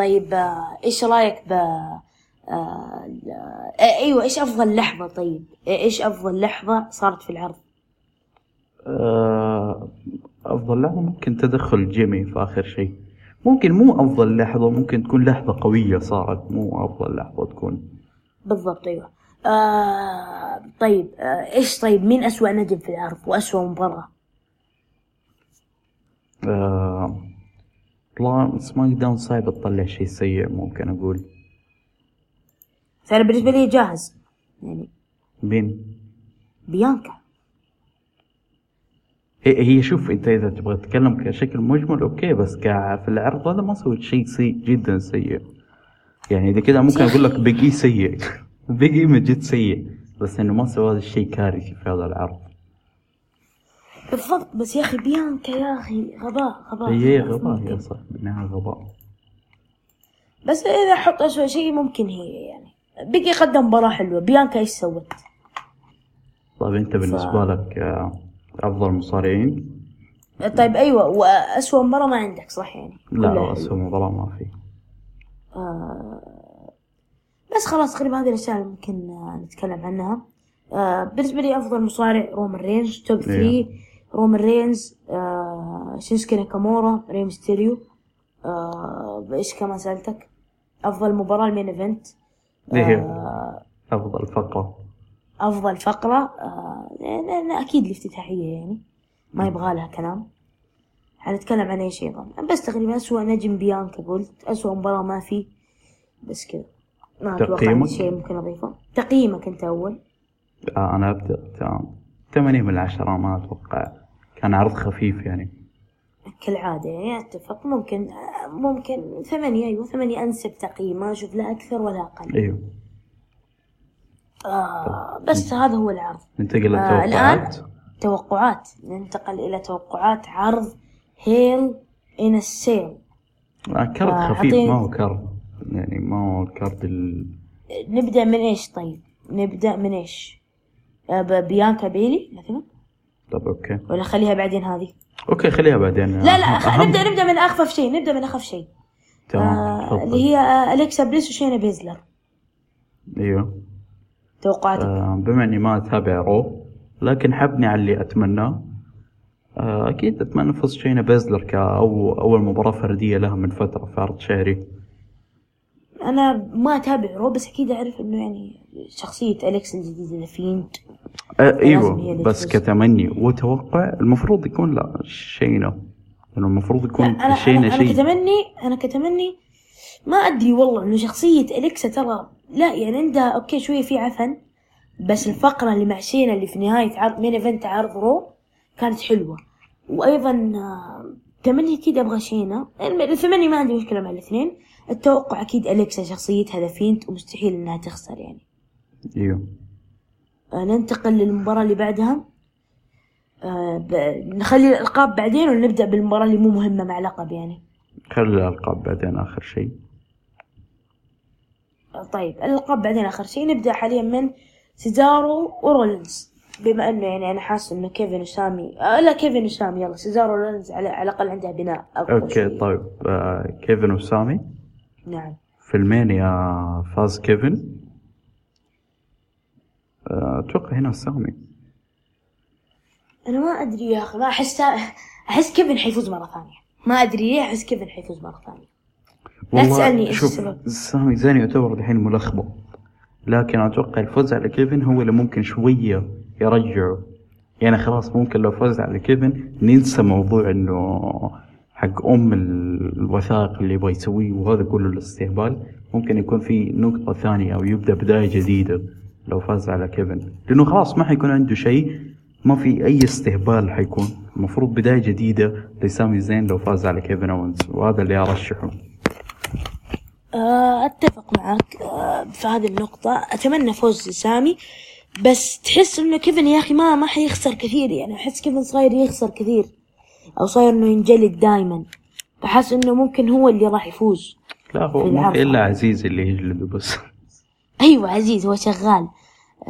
طيب آه، إيش رأيك ب آه، آه، أيوه إيش أفضل لحظة؟ طيب إيش أفضل لحظة صارت في العرض؟ أفضل لحظة ممكن تدخل جيمي في آخر شيء. ممكن مو أفضل لحظة ممكن تكون لحظة قوية صارت مو أفضل لحظة تكون. بالضبط أيوه. آه طيب آه إيش طيب مين أسوأ نجم في العرض وأسوأ مباراة؟ آه، والله سماك داون صعب تطلع شيء سيء ممكن أقول. فانا بالنسبة لي جاهز. يعني مين؟ بيانكا. هي هي شوف أنت إذا تبغى تتكلم كشكل مجمل OK بس كا في العرض هذا ما سويت شيء سيء جدا سيء. يعني إذا كذا ممكن أقول لك بيجي سيء. بيجي من جد سيء بس إنه ما سوى هذا الشيء كارثي في هذا العرض. بالضبط بس يا أخي بيانكا يا أخي غباء غباء. هي غباء ممكن. يا صاحبي. بالنهاية غباء. بس إذا حط اسوء شيء ممكن هي يعني. بقي قدم مباراة حلوة. بيانكا إيش سوت؟ طيب أنت بالنسبة لك آه، أفضل مصارعين؟ طيب أيوه واسوء مباراة ما عندك صح يعني؟ لا كلها اسوء مباراة ما في. آه بس خلاص تقريبا هذه الأشياء اللي ممكن آه، نتكلم عنها. آه بالنسبة لي أفضل مصارع رومان رينز top 3 رومان رينز آه شينسكي ناكامورا ري ميستيريو آه إيش كمان سألتك؟ أفضل مباراة ال main event. إيه؟ آه أفضل فقرة. أفضل فقرة؟ آه أكيد الافتتاحية يعني. ما يبغى لها كلام. حنتكلم عن أي شيء بس تقريبا أسوأ نجم بيانكا قلت. أسوأ مباراة ما في. بس كذا. ما أتوقع شيء ممكن أضيفه. تقييمك أنت أول. آه أنا أبدأ. تمام. ثمانية من عشرة ما أتوقع. كان عرض خفيف يعني. كالعادة يعني أتفق. ممكن ممكن ثمانية أيوه ثمانية أنسب تقييم. ما أشوف لا أكثر ولا أقل. أيوه. آه بس هذا هو العرض. ننتقل آه، للتوقعات توقعات. ننتقل إلى توقعات عرض هيل ان السيل آه، card آه، خفيف ما هو card. يعني ما هو ال card ال... نبدأ من إيش طيب؟ نبدأ من ب- بيانكا بيلي مثلا طب OK. ولا خليها بعدين هذه. OK خليها بعدين. لا لا أهم- نبدأ نبدأ من أخفف شيء نبدأ من اخف شيء. تمام آه. اللي هي آه، أليكسا بليس وشينا بيزلر. أيوه. توقعاتك؟ آه بما إني ما أتابع رو لكن حابني على اللي اتمناه آه أكيد أتمنى فوز شينا بيزلر كأو أول مباراة فردية لها من فترة في عرض شهري. أنا ما أتابع رو بس أكيد أعرف إنه يعني شخصية أليكسا الجديدة ذا فيند آه لازم هي أيوه بس. كتمني وتوقع المفروض يكون لا شينا لأنه المفروض لا يكون انا شينا أنا, أنا شيء. كتمني أنا كتمني ما أدري والله إنه شخصية أليكسا ترى لا يعني عندها OK شوية في عفن بس الفقرة اللي مع شينا اللي في نهاية عرض main event عرض رو كانت حلوة. وأيضا آه، تمني أكيد أبغى شينا الثمانية ما عندي مشكلة مع الاثنين. التوقع أكيد أليكسا شخصيتها ذا فيند ومستحيل إنها تخسر يعني. إيوه. آه، ننتقل للمباراة اللي بعدها. آه، ب- نخلي الألقاب بعدين ونبدأ بالمباراة اللي مو مهمة مع لقب يعني؟ خلي الألقاب بعدين آخر شيء. آه، طيب الألقاب بعدين آخر شيء. نبدأ حاليا من سيزارو ورولينز. بما إنه يعني أنا حاسس إنه كيفن وسامي آه لا كيفن وسامي يلا سيزارو ورولينز على, على الأقل عندها بناء أقوى OK شوي. طيب آه كيفن وسامي. نعم. في ألمانيا فاز كيفن. آه، أتوقع هنا سامي. أنا ما أدري يا أخي ما احس أحس كيفن حيفوز مرة ثانية. ما أدري ليه أحس كيفن حيفوز مرة ثانية. لا تسألني إيش شوف السبب. سامي زين يعتبر الحين ملخبط. لكن أتوقع الفوز على كيفن هو اللي ممكن شوية يرجعه. يعني خلاص ممكن لو فاز على كيفن ننسى موضوع إنه حق أم ال- الوثائق اللي يبغى يسويه وهذا كله الاستهبال ممكن يكون في نقطة ثانية أو يبدأ بداية جديدة لو فاز على كيفن. لأنه خلاص ما حيكون عنده شيء ما في أي استهبال حيكون. المفروض بداية جديدة لسامي زين لو فاز على كيفن أوينز وهذا اللي أرشحه. آه، أتفق معك آه، في هذه النقطة. أتمنى فوز سامي بس تحس إنه كيفن يا أخي ما ما حيخسر كثير يعني. أحس كيفن صاير يخسر كثير. أو صاير إنه ينجلد دائما فحس إنه ممكن هو اللي راح يفوز لا هو إلا عزيز اللي يجلده بس. أيوه عزيز هو شغال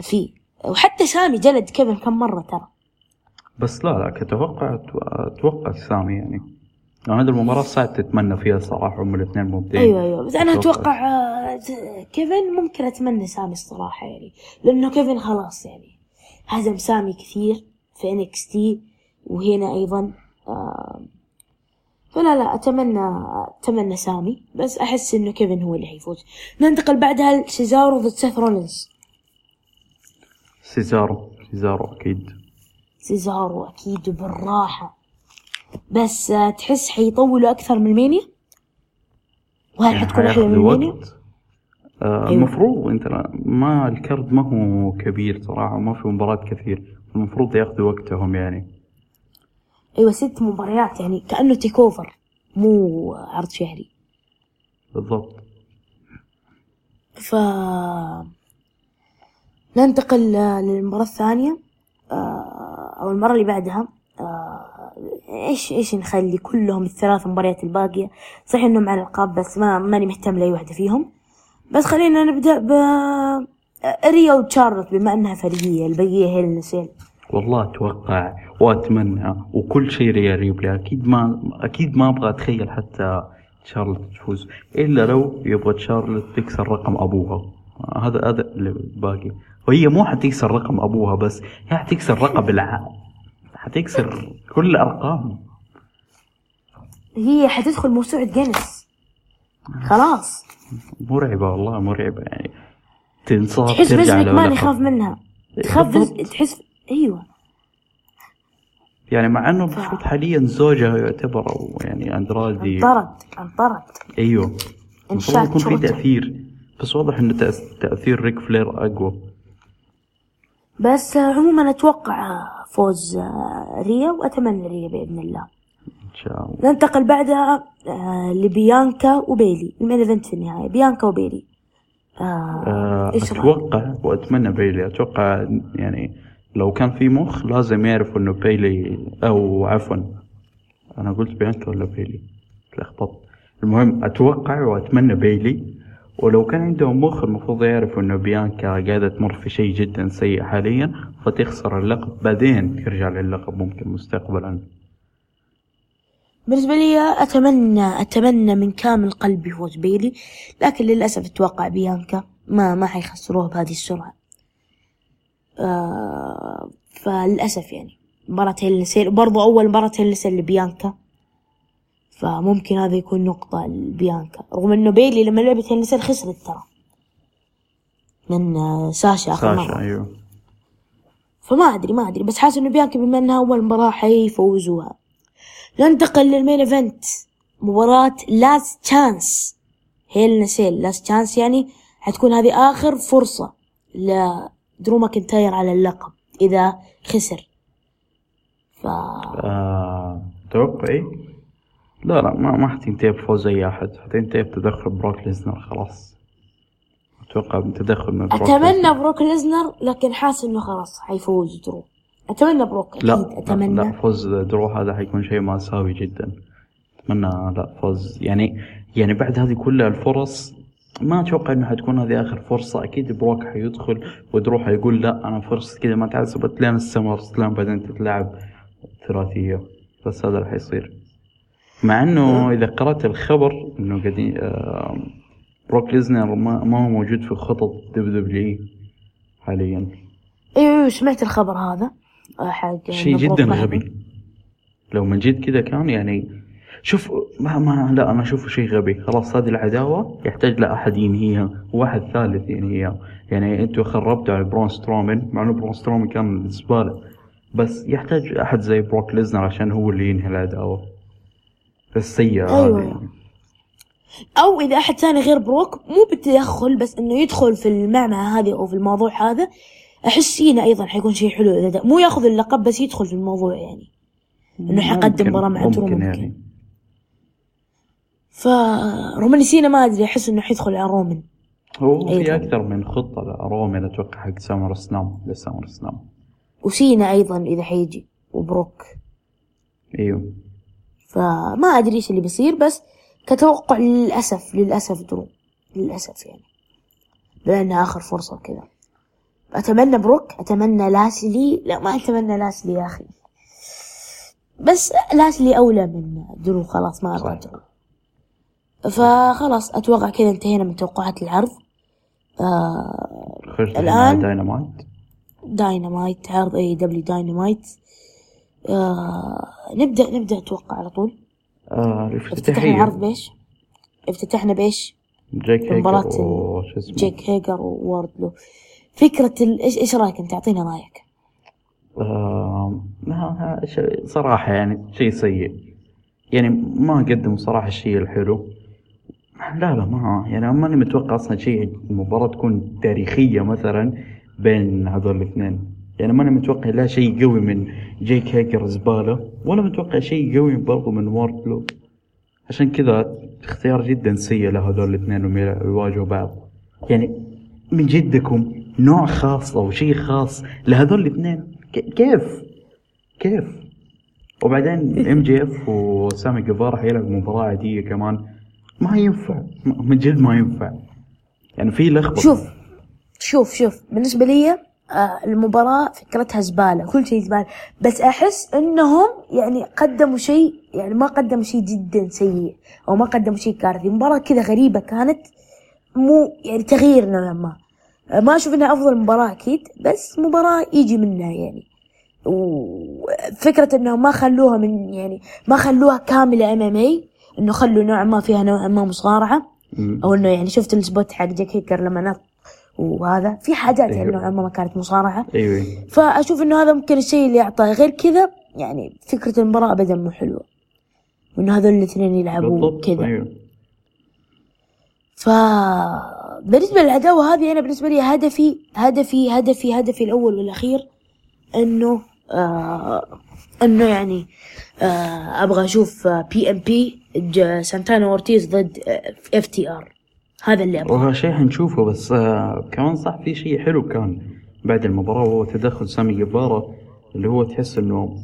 فيه. وحتى سامي جلد كيفن كم مرة ترى. بس لا لا كتوقع أتو- أتوقع سامي يعني. يعني هذه المباراة صعب تتمنى فيها صراحة هم الاثنين مبدعين. أيوه أيوه. بس أنا أتوقع. آه، كيفن ممكن أتمنى سامي الصراحة يعني. لأنه كيفن خلاص يعني. هزم سامي كثير في NXT وهنا أيضا فلا لا أتمنى أتمنى سامي بس أحس إنه كيفن هو اللي حيفوز. ننتقل بعدها لسيزارو ضد سيث رولينز. سيزارو سيزارو أكيد. سيزارو أكيد وبالراحة بس آه، تحس حيطولوا أكثر من المانيا؟ وهل حتكون أحلى من المانيا؟ آه أيوة. المفروض أنت لا- ما ال card ما هو كبير صراحة وما في مباراة كثير المفروض ياخذوا وقتهم يعني. أيوه ست مباريات يعني كأنه تيك أوفر مو عرض شهري. بالضبط. ف ننتقل آه، للمباراة الثانية آه، أو المرة اللي بعدها. آه، إيش إيش نخلي كلهم الثلاث مباريات الباقية؟ صحيح إنهم على الألقاب بس ما ماني مهتم لأي واحدة فيهم. بس خلينا نبدأ ب ريا وتشارلوت بما إنها فريقية البقية هي النسيل والله أتوقع وأتمنى وكل شيء ريا ريبلي أكيد ما أكيد ما أبغى أتخيل حتى شارلوت تفوز. إلا لو يبغى شارلوت تكسر رقم أبوها. هذا هذا اللي باقي. وهي مو حتكسر رقم أبوها بس هي حتكسر رقم الع حتكسر كل الارقام هي حتدخل موسوعة جينيس. خلاص. مرعبة والله مرعبة يعني. تنصاب تحس بس لو ما لقب. يخاف منها. تخاف. تحس أيوه. يعني مع إنه المفروض حاليا زوجها يعتبر أو يعني اندرادي انطرد انطرد. أيوه. المفروض يكون في تأثير. بس واضح إنه تأثير ريك فلير أقوى. بس عموما أتوقع فوز ريا وأتمنى ريا بإذن الله. إن شاء الله. ننتقل بعدها آه، لبيانكا وبيلي. ال main event في النهاية. بيانكا وبيلي. آه، آه،؟ أتوقع وأتمنى بيلي. أتوقع يعني لو كان في مخ لازم يعرفوا إنه بيلي أو عفوا. أنا قلت بيانكا ولا بيلي؟ تلخبطت المهم أتوقع وأتمنى بيلي. ولو كان عندهم مخ المفروض يعرفوا إنه بيانكا قاعدة تمر في شيء جدا سيء حاليا فتخسر اللقب. بعدين ترجع للقب ممكن مستقبلا. بالنسبة لي أتمنى أتمنى من كامل قلبي فوز بيلي. لكن للأسف أتوقع بيانكا ما ما حيخسروها بهذه السرعة. آه فللأسف يعني مباراة Hell in a Cell وبرضه أول مباراة Hell in a Cell لبيانكا. فممكن هذا يكون نقطة لبيانكا. رغم إنه بيلي لما لعبت Hell in a Cell خسرت ترى. من آه، ساشا آخر ساشا مرة. أيوه. فما أدري ما أدري. بس حاسس إنه بيانكا بما إنها أول مباراة حيفوزوها. ننتقل لل main event. مباراة last chance Hell in a Cell last chance يعني حتكون هذه آخر فرصة لدرو ماكنتاير على اللقب إذا خسر. ف آه، توقعي؟ لا لا ما ما حتنتهي بفوز أي أحد. حتنتهي بتدخل بروك ليزنر خلاص. أتوقع بتدخل من بروك أتمنى ليزنر. بروك ليزنر لكن حاسس إنه خلاص حيفوز درو. أتمنى بروك أكيد لا أتمنى. لا فوز درو هذا حيكون شيء مأساوي جدا. أتمنى لا فوز. يعني يعني بعد هذه كل الفرص ما أتوقع إنه حتكون هذه آخر فرصة. أكيد بروك حيدخل ودرو حيقول لا أنا فرصة كذا ما تحسبت لين ال SummerSlam بعدين تتلعب ثلاثية. بس هذا اللي حيصير مع إنه إذا قرأت الخبر إنه قاعدين بروك ليزنر ما, ما هو موجود في خطط WWE حاليا. أيوه سمعت الخبر هذا آه، حق شيء جدا. غبي. لو من جد كذا كان يعني شوف ما ما لا أنا أشوفه شيء غبي. خلاص هذه العداوة يحتاج لاحد ينهيها واحد ثالث ينهيها. يعني أنتوا خربتوا على برون سترومن مع إنه برون سترومن كان زباله بس يحتاج أحد زي بروك ليزنر عشان هو اللي ينهي العداوة. السيئه أيوة. هذه. يعني. أو إذا أحد ثاني غير بروك مو بالتدخل بس إنه يدخل في المعمعة هذه أو في الموضوع هذا. أحس سينا أيضا حيكون شيء حلو إذا. مو يأخذ اللقب بس يدخل في الموضوع يعني. إنه حيقدم ممكن- مباراة مع درو ممكن ممكن يعني. فرومان سينا ما أدري أحس إنه حيدخل على رومان هو في أيضاً. أكثر من خطة لرومان أتوقع حق سامر سلام لسامر سلام وسينا أيضا إذا حيجي وبروك. إيوه. فما أدري إيش اللي بيصير بس كتوقع للأسف للأسف درو للأسف يعني. بما انها آخر فرصة وكذا. أتمنى بروك أتمنى لاشلي. لا ما أتمنى لاشلي يا أخي. بس لاشلي أولى من درو خلاص ما أبغى. درو فخلاص أتوقع كذا انتهينا من توقعات العرض. آه مع Dynamite Dynamite عرض AEW Dynamite آه نبدأ نبدأ أتوقع على طول. آه افتتحنا العرض بإيش؟ افتتحنا بإيش؟ جيك هيجر وش اسمه؟ جيك هيجر وواردلو فكرة ال... إيش إيش رأيك أنت؟ أعطينا رأيك. آه صراحة يعني شيء سيء. يعني ما قدموا صراحة الشيء الحلو. لا لا ما يعني ماني متوقع أصلا شيء المباراة تكون تاريخية مثلا بين هذول الاثنين. يعني ماني متوقع لا شيء قوي من جيك هيكر زبالة ولا متوقع شيء قوي برضو من واردلو. عشان كذا اختيار جدا سيء لهذول الاثنين انهم يواجهوا بعض. يعني من جدكم نوع خاص أو شيء خاص لهذول الاثنين؟ كيف؟ كيف؟ وبعدين MJF وسامي جيفارا حيلعب مباراة عادية كمان. ما ينفع. من جد ما ينفع. يعني في لخبطة. شوف شوف شوف. بالنسبة لي آه، المباراة فكرتها زبالة كل شيء زبالة. بس أحس إنهم يعني قدموا شيء يعني ما قدموا شيء جدا سيء أو ما قدموا شيء كارثي. مباراة كذا غريبة كانت مو يعني تغيير نوعا ما. آه، ما أشوف إنها أفضل مباراة أكيد بس مباراة يجي منها يعني. وفكرة إنهم ما خلوها من يعني ما خلوها كاملة إم إنه خلوا نوعا ما فيها نوعا ما مصارعة مم. أو إنه يعني شفت السبوت حق جاك هيكر لما نط وهذا في حاجات يعني أيوة. نوعا ما ما كانت مصارعة أيوه أيوة. فأشوف إنه هذا ممكن الشيء اللي أعطاه غير كذا يعني فكرة المباراة ابدا مو حلوة وإنه هذول الاثنين يلعبوا كذا أيوه ف بالنسبة للعداوة هذه أنا بالنسبة لي هدفي هدفي هدفي هدفي الأول والأخير إنه آه إنه يعني آه أبغى أشوف PnP سانتانا أورتيز ضد FTR. هذا اللي أبغاه. وهذا شيء حنشوفه بس آه كمان صح في شيء حلو كان بعد المباراة وهو تدخل سامي جيفارا اللي هو تحس إنه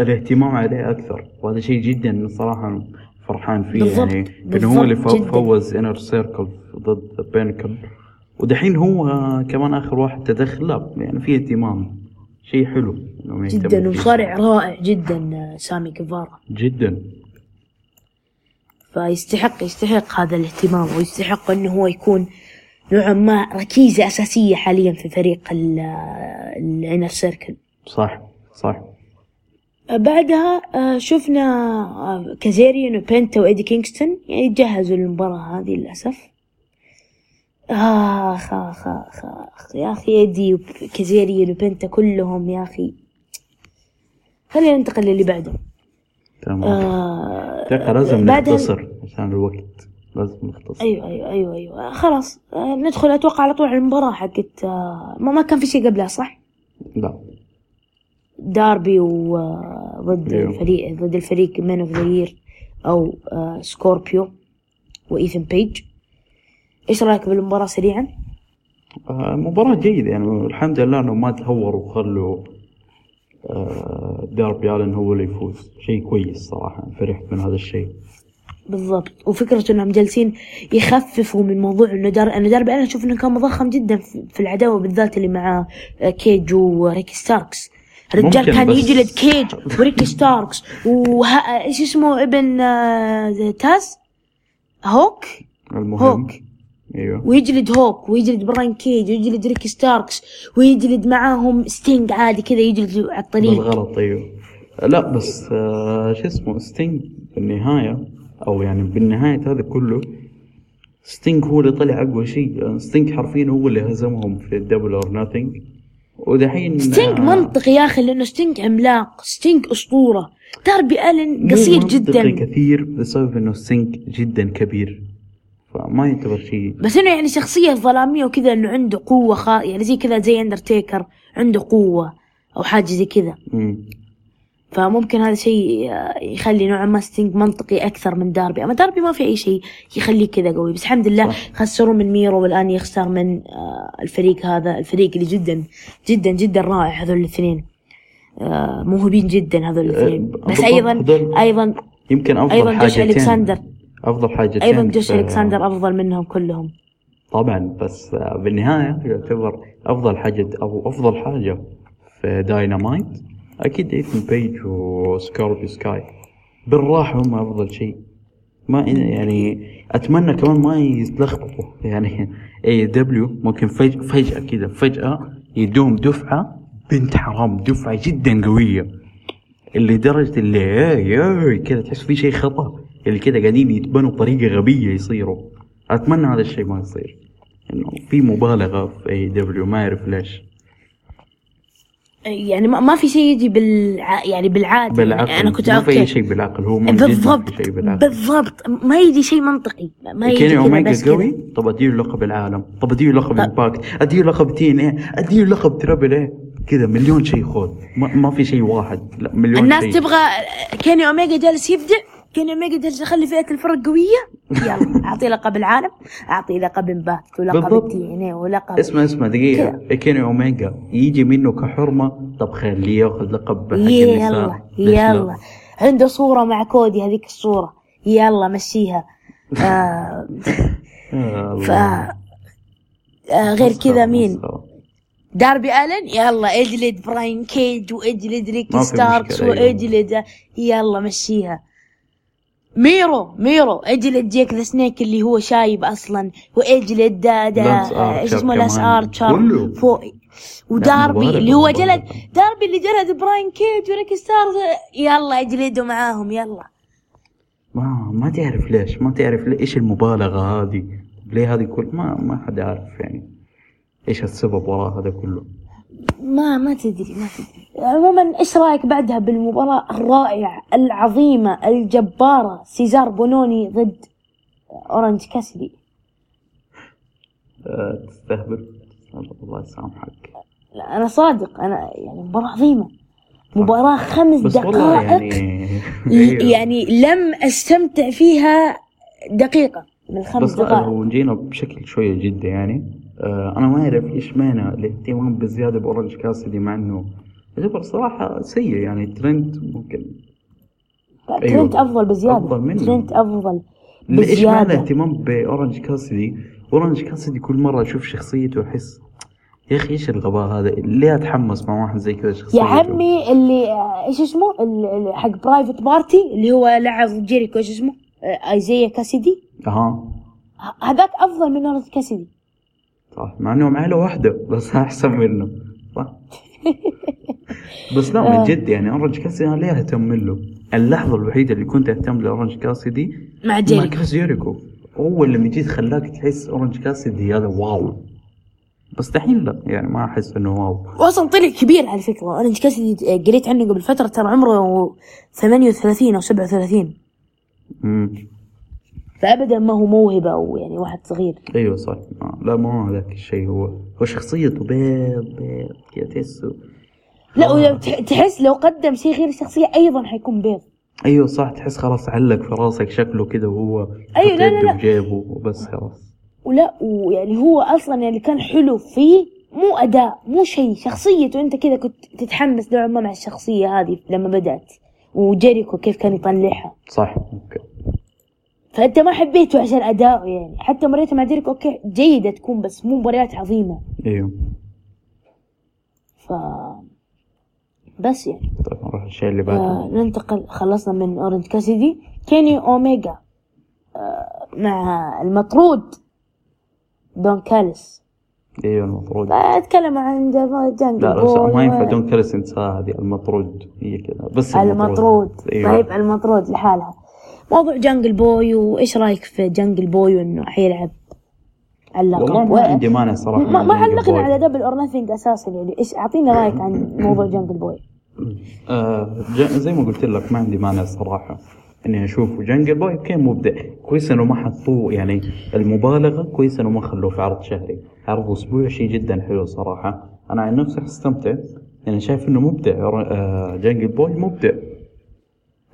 الاهتمام عليه أكثر. وهذا شيء جدا صراحة فرحان فيه بالضبط، يعني إنه هو اللي. فوز Inner Circle ضد Pinnacle ودحين هو كمان آخر واحد تدخل لا يعني في اهتمام. شيء حلو جدا فيه. ومصارع رائع جدا آه، سامي جيفارا جدا. فيستحق يستحق هذا الاهتمام ويستحق إنه هو يكون نوعا ما ركيزة أساسية حاليا في فريق ال Inner Circle صح صح. بعدها آه، شفنا آه، كازيريان وبنتا وإيدي كينغستون يعني جهزوا للمباراة هذه للأسف. آخ آخ آخ آخ يا أخي إيدي وكازيريان وبنتا كلهم يا أخي. خلينا ننتقل للي بعده. تمام. آه لازم نختصر عشان الوقت. لازم نختصر. أيوه أيوه أيوه أيوه. خلاص آه ندخل. أتوقع على طول على المباراة حقت آه ما, ما كان في شيء قبلها صح؟ لا. داربي وضد أيوه. الفريق ضد الفريق Men of the أو آه سكوربيو وايثن بيج إيش رأيك بالمباراة سريعا؟ آه، مباراة جيدة يعني الحمد لله انهم ما تهوروا وخلوا آه، داربي آلن هو اللي يفوز. شيء كويس صراحة فرحت من هذا الشيء. بالضبط. وفكرة إنهم جالسين يخففوا من موضوع إنه دار إنه داربي أنا أشوف إنه كان مضخم جدا في العداوة بالذات اللي مع كيج وريكي ستاركس. الرجال ممكن كان يجلد كيج وريكي ستاركس. وه... إيش اسمه ابن آه، تاز هوك؟ المهم. هوك. أيوه. ويجلد هوك ويجلد براين كيج ويجلد ريكي ستاركس ويجلد معاهم ستينج عادي كذا يجلد على الطريق. بالغلط أيوه. لا بس آه، شو اسمه ستينج في النهاية أو يعني بالنهاية هذا كله ستينج هو اللي طلع أقوى شيء. يعني ستينج حرفيا هو اللي هزمهم في ال Double or Nothing ودحين ستينج آه، منطقي يا أخي لأنه ستينج عملاق ستينج أسطورة. داربي الن قصير جدا. كثير بسبب إنه ستينج جدا كبير. فما يعتبر شيء. بس إنه يعني شخصية ظلامية وكذا إنه عنده قوة خا... يعني زي كذا زي اندرتيكر عنده قوة أو حاجة زي كذا. مم. فممكن هذا شيء يخلي نوعا ما ستينج منطقي أكثر من داربي. أما داربي ما في أي شيء يخليه كذا قوي. بس الحمد لله. خسروا من ميرو والآن يخسر من آه، الفريق هذا الفريق اللي جدا جدا جدا رائع هذول الاثنين. آه، موهوبين جدا هذول الاثنين. آه، بس أيضا أيضا يمكن أفضل أيضا جوش حاجتين. ألكسندر. أفضل حاجتين أيضا في- ألكسندر أفضل منهم كلهم. طبعا بس آه، بالنهاية يعتبر أفضل حاجة أو أفضل حاجة في داينامايت أكيد ايثن بيج وسكوربيو سكاي. بالراحة هم أفضل شيء. ما يعني أتمنى كمان ما يتلخبطوا. يعني AEW ممكن فج- فجأة كذا فجأة يدوهم دفعة بنت حرام دفعة جدا قوية. اللي درجة اللي كذا تحس في شيء خطأ. اللي كذا قاعدين يتبنوا بطريقة غبية يصيروا. أتمنى هذا الشيء ما يصير. إنه في مبالغة في AEW ما أعرف ليش. يعني ما ما في شيء يجي بالع... يعني بالعادة. بالعقل. يعني أنا كنت ما في شيء بالعقل. هو بالضبط. شيء بالعقل. بالضبط. ما يجي شيء منطقي. ما يجي كيني أوميجا قوي؟ طب أديله لقب العالم. طب أديله لقب Impact أديله لقب TNA. أديله لقب Triple A. كذا مليون شيء خذ ما, ما في شيء واحد. لا مليون الناس شيء. تبغى كيني أوميجا جالس يبدع كيني اوميجا جالس أخلي فئة الفرق قوية. يلا اعطيه لقب العالم اعطيه لقب Impact ولقب. ال TNA ولقب اسمع اسمع دقيقة. كيني أوميجا يجي منه كحرمة. طب خليه يأخذ لقب حق يلا؟ يلا. عنده صورة مع كودي هذيك الصورة. يلا مشيها. آه ف. آه غير كذا مين. داربي ألن؟ يلا. اجلد براين كيج واجلد ريكي ما ستاركس. واجلد يلا مشيها. ميرو ميرو. اجلد جيك ذا سنيك اللي هو شايب أصلا واجلد دا دا لانس إيش آرشر اسمه كمان. ارشر كله. فوق. وداربي اللي هو. جلد داربي اللي جلد براين كيج وريكي ستاركس يلا اجلدوا معاهم يلا. ما ما تعرف ليش ما تعرف إيش المبالغة هذه؟ ليه هذه كل ما ما حد عارف يعني إيش السبب وراء هذا كله. ما ما تدري ما تدري. عموما إيش رأيك بعدها بالمباراة الرائعة العظيمة الجبارة سيزار بونوني ضد اورنج كاسدي أه تستهبل. الله يسامحك. لا أنا صادق. أنا يعني مباراة عظيمة. مباراة خمس بس والله دقائق. يعني. يعني لم أستمتع فيها دقيقة من الخمس بس لا دقائق. لو جينا بشكل شوية جد يعني. آه أنا ما أعرف إيش معنى الاهتمام بزيادة بأورنج كاسدي مع إنه يعتبر صراحة سيء يعني ترند ممكن. لا، أيوه. أفضل بزيادة. أفضل منه. ترنت أفضل ليش معنى بزيادة. الاهتمام بأورنج كاسدي أورنج كاسدي كل مرة أشوف شخصيته أحس يا أخي إيش الغباء هذا؟ ليه أتحمس مع واحد زي كذا شخصيته؟ يا عمي اللي آه، إيش اسمه؟ ال- ال- حق Private Party اللي هو لعب جيريكو إيش اسمه؟ آه، إيزيا كاسيدي. أها. ه- هذاك أفضل من أورنج كاسيدي. صح مع إنهم عائلة واحدة بس أحسن منه. صح. بس لا آه. من جد يعني أورنج كاسدي أنا ليه أهتم له اللحظة الوحيدة اللي كنت أهتم لأورنج كاسدي مع مع جيريكو. كريس جيريكو. هو اللي من جد خلاك تحس أورنج كاسدي هذا wow. بس دحين لا يعني ما أحس إنه wow. واصلا طلع كبير على فكرة. أورنج كاسيدي قريت عنه قبل فترة ترى عمره 38 أو 37 امم فابدا ما هو موهبة أو يعني واحد صغير. أيوه صح. آه. لا ما هو ذاك الشيء هو. هو شخصيته بيض بيض كذا تحسه لا ولو تح- تحس لو قدم شيء غير الشخصية أيضا حيكون بيض. أيوه صح تحس خلاص علق في راسك شكله كذا وهو يحط لا، لا، لا. بجيبه وبس خلاص. ولا ويعني هو أصلا اللي كان حلو فيه مو أداء مو شيء. شخصيته أنت كذا كنت تتحمس نوعا ما مع الشخصية هذه لما بدأت وجيريكو كيف كان يطلعها. صح أوكي. فأنت ما حبيته عشان أداؤه يعني. حتى مبارياته مع جيريكو أوكي جيدة تكون بس مو مباريات عظيمة. أيوه. ف بس يعني. طيب نروح الشيء اللي بعده. آه ننتقل خلصنا من اورنج كاسيدي كيني اوميجا آه مع المطرود. دون كاليس أيوه المفروض اتكلم عن جا- جانجل لا لا ما ينفع دون كاليس انساها هذه المطرود. هي كذا بس المطرود. أيوه طيب المطرود لحالها. موضوع جانجل بوي وايش رأيك في جانجل بوي وإنه حيلعب اللقب. والله ما عندي مانع صراحة ما, ما علقنا. على Double or Nothing أساسا يعني. إيش اعطينا رأيك عن موضوع جانجل بوي آه زي ما قلت لك ما عندي مانع الصراحه إني أشوف جانجل بوي كان مبدع. كويس إنه ما حطوه يعني المبالغة كويس إنه ما خلوه في عرض شهري. عرض أسبوعي شيء جدا حلو صراحة. أنا عن نفسي أستمتع. يعني شايف إنه مبدع. آه جانجل بوي مبدع.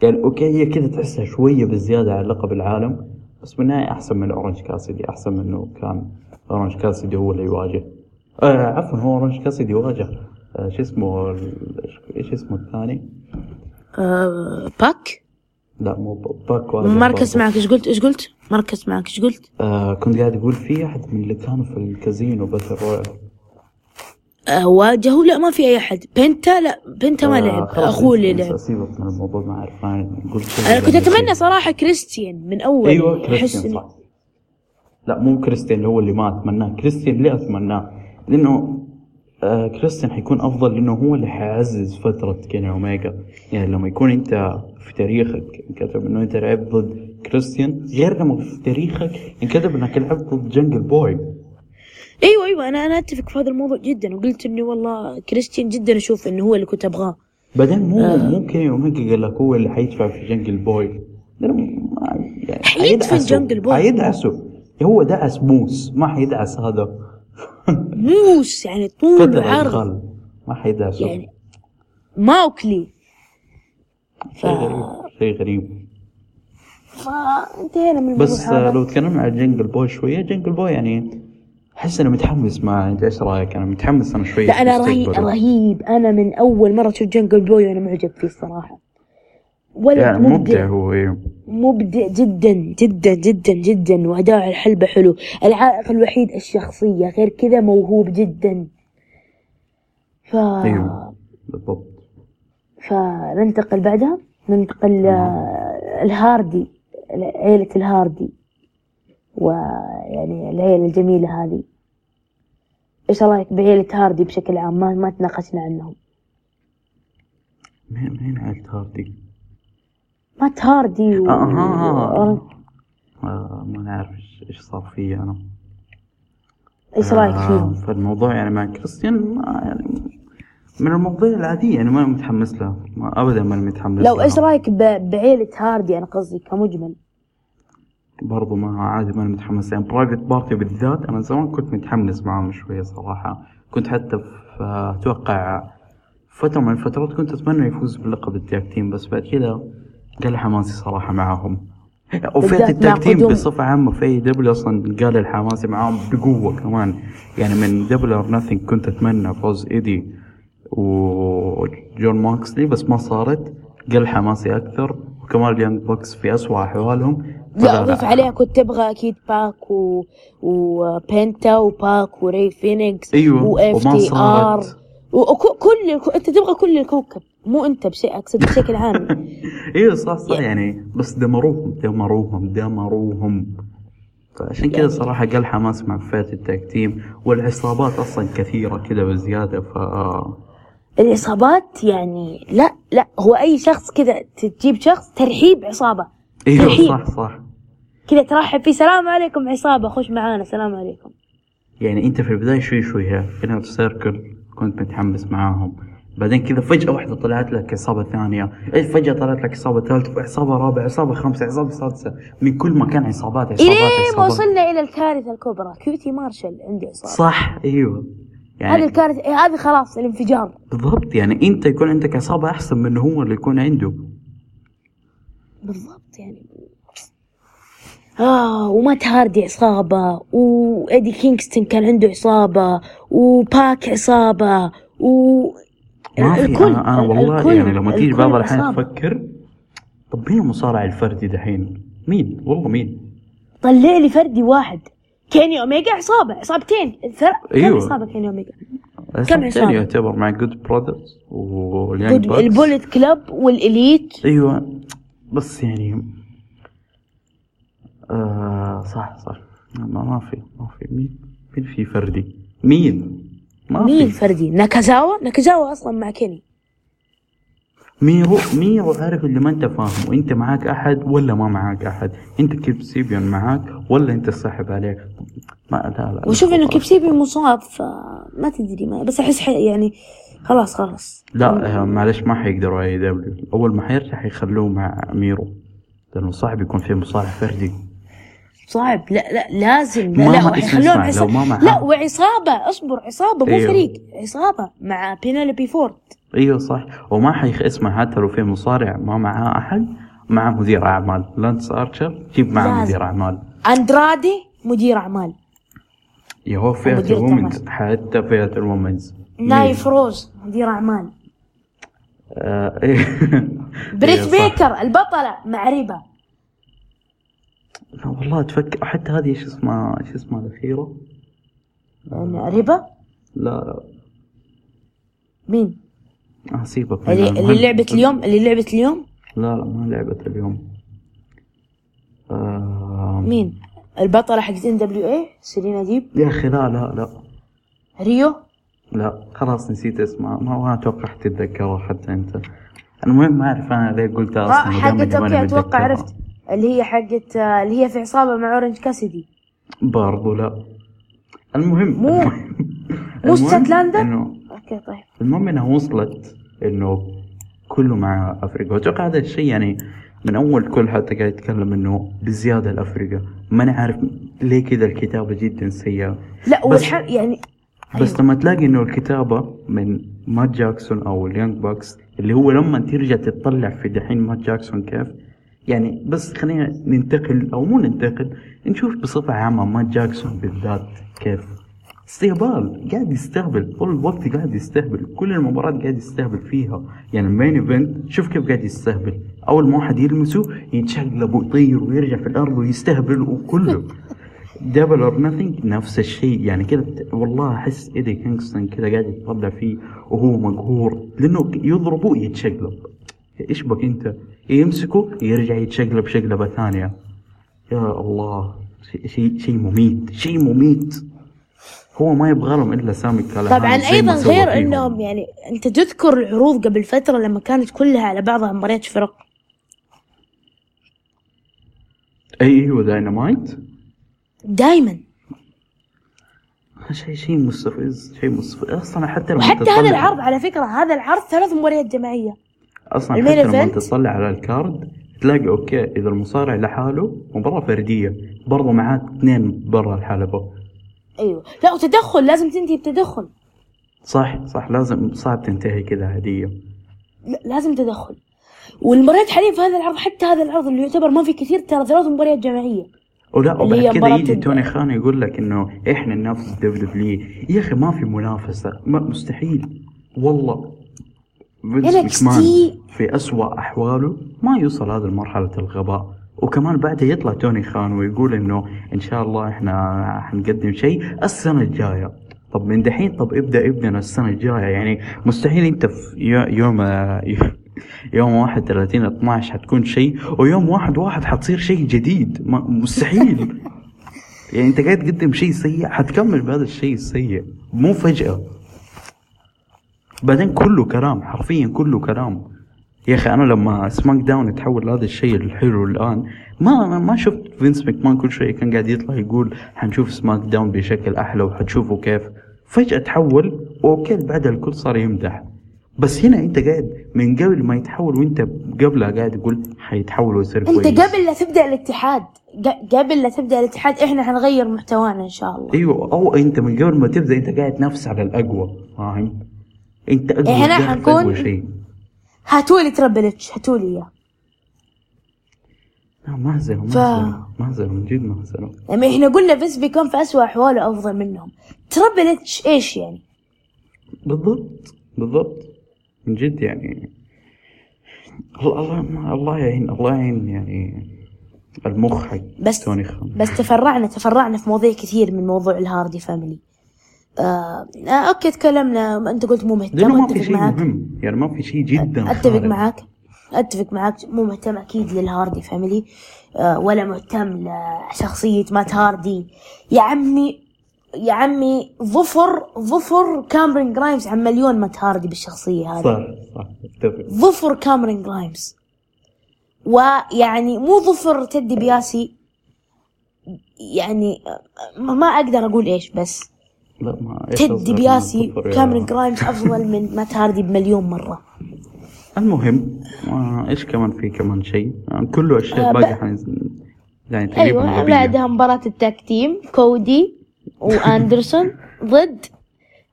يعني أوكي هي كذا تحسها شوية بزياده على لقب العالم. بس بالنهاية أحسن من أورنج كاسدي أحسن منه كان أورنج كاسدي هو اللي يواجه. آه عفوا هو أورنج كاسدي يواجه. آه شو اسمه ال- إيش اسمه الثاني؟ آه باك؟ لا مو باك ولا مركز. معك إيش قلت؟ إيش قلت؟ مركز معك إيش قلت؟ آه كنت قاعد أقول في أحد من اللي كانوا في ال Casino Battle Royale. واجهوا لا ما في أي أحد. بنتا لا بنتا ما آه، لعب أخوه اللي لعب. سيبك من الموضوع قلت شيء أنا كنت أتمنى. صراحة كريستيان من أول أيوه كريستيان صح. لا مو كريستيان اللي هو اللي ما أتمناه. كريستيان ليه أتمناه؟ لأنه آه كريستيان حيكون أفضل لأنه هو اللي حيعزز فترة كيني أوميجا. يعني لما يكون أنت في تاريخك انكتب إنه أنت لعبت ضد كريستيان غير لما في تاريخك انكتب إنك لعبت ضد جنجل بوي. إيوه إيوه أنا أنا أتفق في هذا الموضوع جدا وقلت إني والله كريستيان جدا أشوف إنه هو اللي كنت ابغاه بعدين مو آه. مو كيني اوميجا قال لك هو اللي حيدفع في جنجل بوي يعني حيدفن حيدعسه. جنجل بوي. حيدعسه هو دعس موس ما حيدعس هذا. موس يعني طول الخل ما حيدعسه يعني ماوكلي شيء غريب شيء غريب. فانتهينا من بس الموضوع آه، لو تكلمنا عن جنجل بوي شوية جنجل بوي يعني أحس أنا متحمس معه انت إيش رأيك أنا متحمس أنا شوية لا أنا رهيب. رهيب. أنا من أول مرة أشوف جنجل بوي وأنا معجب فيه الصراحة. ولد يعني مبدع. مبدع هو إيه. مبدع جدا جدا جدا جدا. وأداء الحلبة حلو. العائق الوحيد الشخصية. غير كذا موهوب جدا. ف... أيوه بالضبط. فننتقل بعدها. ننتقل آه، الهاردي عيلة الهاردي. ويعني العيلة الجميلة هذه. إيش رأيك بعيلة هاردي بشكل عام؟ ما ما تناقشنا عنهم. مين مين عيلة هاردي؟ مات هاردي و... آه. آه ما نعرف إيش صار فيه أنا. إيش رأيك آه فيهم؟ فالموضوع يعني مع كريستيان ما يعني من المواضيع العادية يعني ما متحمس لها ما ابدا ما متحمس لو رأيك ب... بعيلة هاردي؟ أنا قصدي كمجمل. برضو ما عادي ما متحمس. يعني برايفت بارتي بالذات أنا زمان كنت متحمس معاهم شوية صراحة. كنت حتى في أتوقع فترة من الفترات كنت أتمنى يفوز بلقب ال tag team بس بعد كذا قل حماسي صراحة معاهم. ال tag team بصفة عامة في AEW أصلا قل حماسي معاهم بقوة كمان. يعني من Double or Nothing كنت أتمنى فوز إيدي وجون موكسلي بس ما صارت. قل حماسي أكثر. وكمان اليانج باكس في أسوأ أحوالهم. لا فلا ضيف عليها كنت تبغى أكيد باك و... وبنتا وباك وري فينيكس أيوه و FTR. وكل أنت تبغى كل الكوكب مو أنت بشيء أقصد بشكل عام. أيوه صح صح يعني- بس دمروهم دمروهم دمروهم. فعشان كذا صراحة قل حماس مع فئة ال tag team والعصابات أصلا كثيرة كذا بزيادة ف العصابات يعني لا لا هو أي شخص كذا تجيب شخص ترحيب عصابة أيوه. صح صح. كذا ترحب فيه. سلام عليكم عصابه خش معانا. سلام عليكم. يعني أنت في البداية شوي شوي ها كنا Inner Circle كنت متحمس معاهم. بعدين كذا فجأة واحدة طلعت لك عصابة ثانية، اي فجأة طلعت لك عصابة ثالثة، عصابة رابعة، عصابة خامسة، عصابة سادسة، من كل مكان عصابات عصابات ما عصابات وصلنا إلى الكارثة الكبرى. كيوتي مارشال عندي عصابه صح أيوه. هذه يعني الكارثة إيه، هذه خلاص الانفجار. بالضبط يعني أنت يكون عندك عصابة أحسن من هو اللي يكون عنده. بالضبط يعني آه ومات هاردي عصابة وإيدي كينغستون كان عنده عصابة وباك عصابة و ما في الكل- أنا, أنا والله الكل- يعني لما تيجي بعض الأحيان عصابة. أفكر طب مين المصارع الفردي دحين؟ مين؟ والله مين؟ طلع لي فردي واحد كيني أوميجا عصابة عصابتين الفرق أيوة. كم عصابة كيني أوميجا عصابتين عصابة؟ يعتبر مع جود برادرز واليانج البوليت كلوب والإليت أيوه بس يعني آه صح صح. ما, ما في ما في. مين مين في فردي؟ مين؟ ما مين في فردي؟ ناكازاوا؟ ناكازاوا أصلا مع كيني. ميرو ميرو عارف اللي ما أنت فاهم وانت معاك أحد ولا ما معاك أحد؟ أنت كيب سيبيان معاك ولا أنت ساحب عليك ما لا لا وشوف لا إنه خلاص. كيب سيبيان مصاب فما تدري ما بس أحس حي- يعني خلاص خلاص. لا آه، معلش ما حيقدروا AEW. أول ما حيرجع حيخلوه مع ميرو لأنه صعب يكون في مصارع فردي. صعب. لا لا لازم. لا لا اسمع، عصابة لا وعصابة. اصبر عصابة مو أيوه. فريق. عصابة مع بينالوبي فورد أيوه صح. وما حيخ اسمع حتى لو في مصارع ما معاه أحد معاه مدير أعمال. لانس آرشر جيك معاه. مدير أعمال. أندرادي مدير أعمال. يا هو فئة ال women's. حتى فئة ال women's نايلا روز مدير أعمال. آه إيه. بريت إيه،. بيكر البطلة مع ريبا لا والله تفكر حتى هذه إيش اسمها إيش اسمها الأخيرة؟ يعني ريبا؟ لا لا. مين؟ آه سيبك اللي. اللي لعبت اليوم اللي لعبت اليوم؟ لا لا ما لعبت اليوم. آه مين؟ البطلة حقت NWA سيرينا ديب؟ يا أخي لا لا لا. ريهو؟ لا خلاص نسيت اسمها ما, ما أتوقع تتذكرها حتى أنت. المهم ما أعرف أنا ليه قلتها آه، أصلا حقت ودائماً أوكي أتوقع. عرفت. اللي هي حقت اللي هي في عصابة مع أورنج كاسيدي. برضو لا. المهم مو- مو ستلاندر؟ إنه أوكي طيب. المهم إنها وصلت إنه كله مع أفريقيا. وأتوقع هذا الشيء يعني من أول كل حتى قاعد يتكلم إنه بزيادة الافريقيا ماني عارف ليه كذا الكتابة جدا سيئة. لا والحل يعني بس لما تلاقي إنه الكتابة من مات جاكسون أو اليانج باكس اللي هو لما ترجع تطلع في دحين مات جاكسون كيف؟ يعني بس خلينا ننتقل أو مو ننتقل نشوف بصفة عامة مات جاكسون بالذات كيف. استهبال قاعد يستهبل طول الوقت قاعد يستهبل كل المباريات قاعد يستهبل فيها. يعني ال main event شوف كيف قاعد يستهبل. أول ما واحد يلمسه يتشقلب ويطير ويرجع في الأرض ويستهبل وكله. Double or Nothing نفس الشيء. يعني كذا والله أحس إيدي كينغستون كذا قاعد يتطلع فيه وهو مقهور. لأنه يضربه يتشقلب. إيش بك انت يمسكه يرجع يتشقلب شقلبه ثانية. يا الله شيء شيء مميت شيء مميت. هو ما يبغى لهم إلا سامي كالهان طبعا أيضا غير. إنهم يعني أنت تذكر العروض قبل فترة لما كانت كلها على بعضها مباريات فرق؟ أيوه داينامايت؟ دائما شيء شيء مستفز شيء مستفز. أصلا حتى لما وحتى تطلع- هذا العرض على فكرة هذا العرض ثلاث مباريات جماعية. أصلا حتى لما؟ تطلع على ال card تلاقي okay إذا المصارع لحاله مباراة فردية برضو معاه اثنين برا الحلبة أيوه. لا وتدخل لازم تنتهي بتدخل. صح صح لازم صعب تنتهي كذا عادية. لا لازم تدخل. والمباريات حاليا في هذا العرض حتى هذا العرض اللي يعتبر ما في كثير ترى ثلاث مباريات جماعية. ولا وبعد كذا يجي توني خان يقول لك إنه إحنا ننافس دبليو دبليو يا أخي ما في منافسة. ما مستحيل. والله. فينس ماكمان في أسوأ أحواله ما يوصل هذه المرحلة الغباء. وكمان بعدها يطلع توني خان ويقول إنه إن شاء الله إحنا حنقدم شيء السنة الجاية. طب من دحين؟ طب ابدأ ابدا السنة الجاية. يعني مستحيل أنت في يو- يوم يوم 31 12 حتكون شيء ويوم واحد واحد حتصير شيء جديد. مستحيل. يعني أنت قاعد تقدم شيء سيء حتكمل بهذا الشيء السيء. مو فجأة. بعدين كله كلام حرفيا كله كلام. يا أخي أنا لما سماك داون يتحول لهذا الشيء الحلو الآن ما ما- شفت فينس ماكمان كل شوية كان قاعد يطلع يقول حنشوف سماك داون بشكل أحلى وحتشوفوا كيف. فجأة تحول okay بعدها الكل صار يمدح. بس هنا أنت قاعد من قبل ما يتحول وأنت قبلها قاعد تقول حيتحول ويصير كويس. انت قبل لا تبدأ الاتحاد قبل لا تبدأ الاتحاد إحنا حنغير محتوانا إن شاء الله. أيوه أو أنت من قبل ما تبدأ أنت قاعد تنافس على الأقوى فاهم؟ انت اقوى إحنا حنكون- شيء هاتوا لي تربل اتش هاتوا لي إياه. لا مهزله ف- مهزله مهزله من جد مهزله لما إحنا قلنا فينس بيكون في اسوء أحواله أفضل منهم. تربل اتش إيش يعني؟ بالضبط بالضبط. من جد يعني. الله الله الله يعين الله يعين يعني المخ حق بس توني خان. بس تفرعنا تفرعنا في مواضيع كثير من موضوع الهاردي فاميلي. آه آه okay تكلمنا. أنت قلت مو مهتم لأنه ما في شيء مهم. يعني ما في شيء جدا أتفق. معاك أتفق معاك مو مهتم أكيد للهاردي فاميلي آه ولا مهتم لشخصية مات هاردي. يا عمي يا عمي ظفر ظفر كامرين جرايمز عن مليون مات هاردي بالشخصية هذه. صح صح أتفق. ظفر كامرين جرايمز ويعني مو ظفر تيدي بياسي. يعني ما ما أقدر أقول إيش بس لا ما من دي بياسي كامرين جرايمز أفضل من مات هاردي بمليون مرة المهم آه إيش كمان في كمان شيء كله اشياء آه، باقي. يعني تقريبا أيوه. بعدها مباراة ال tag team كودي وأندرسون ضد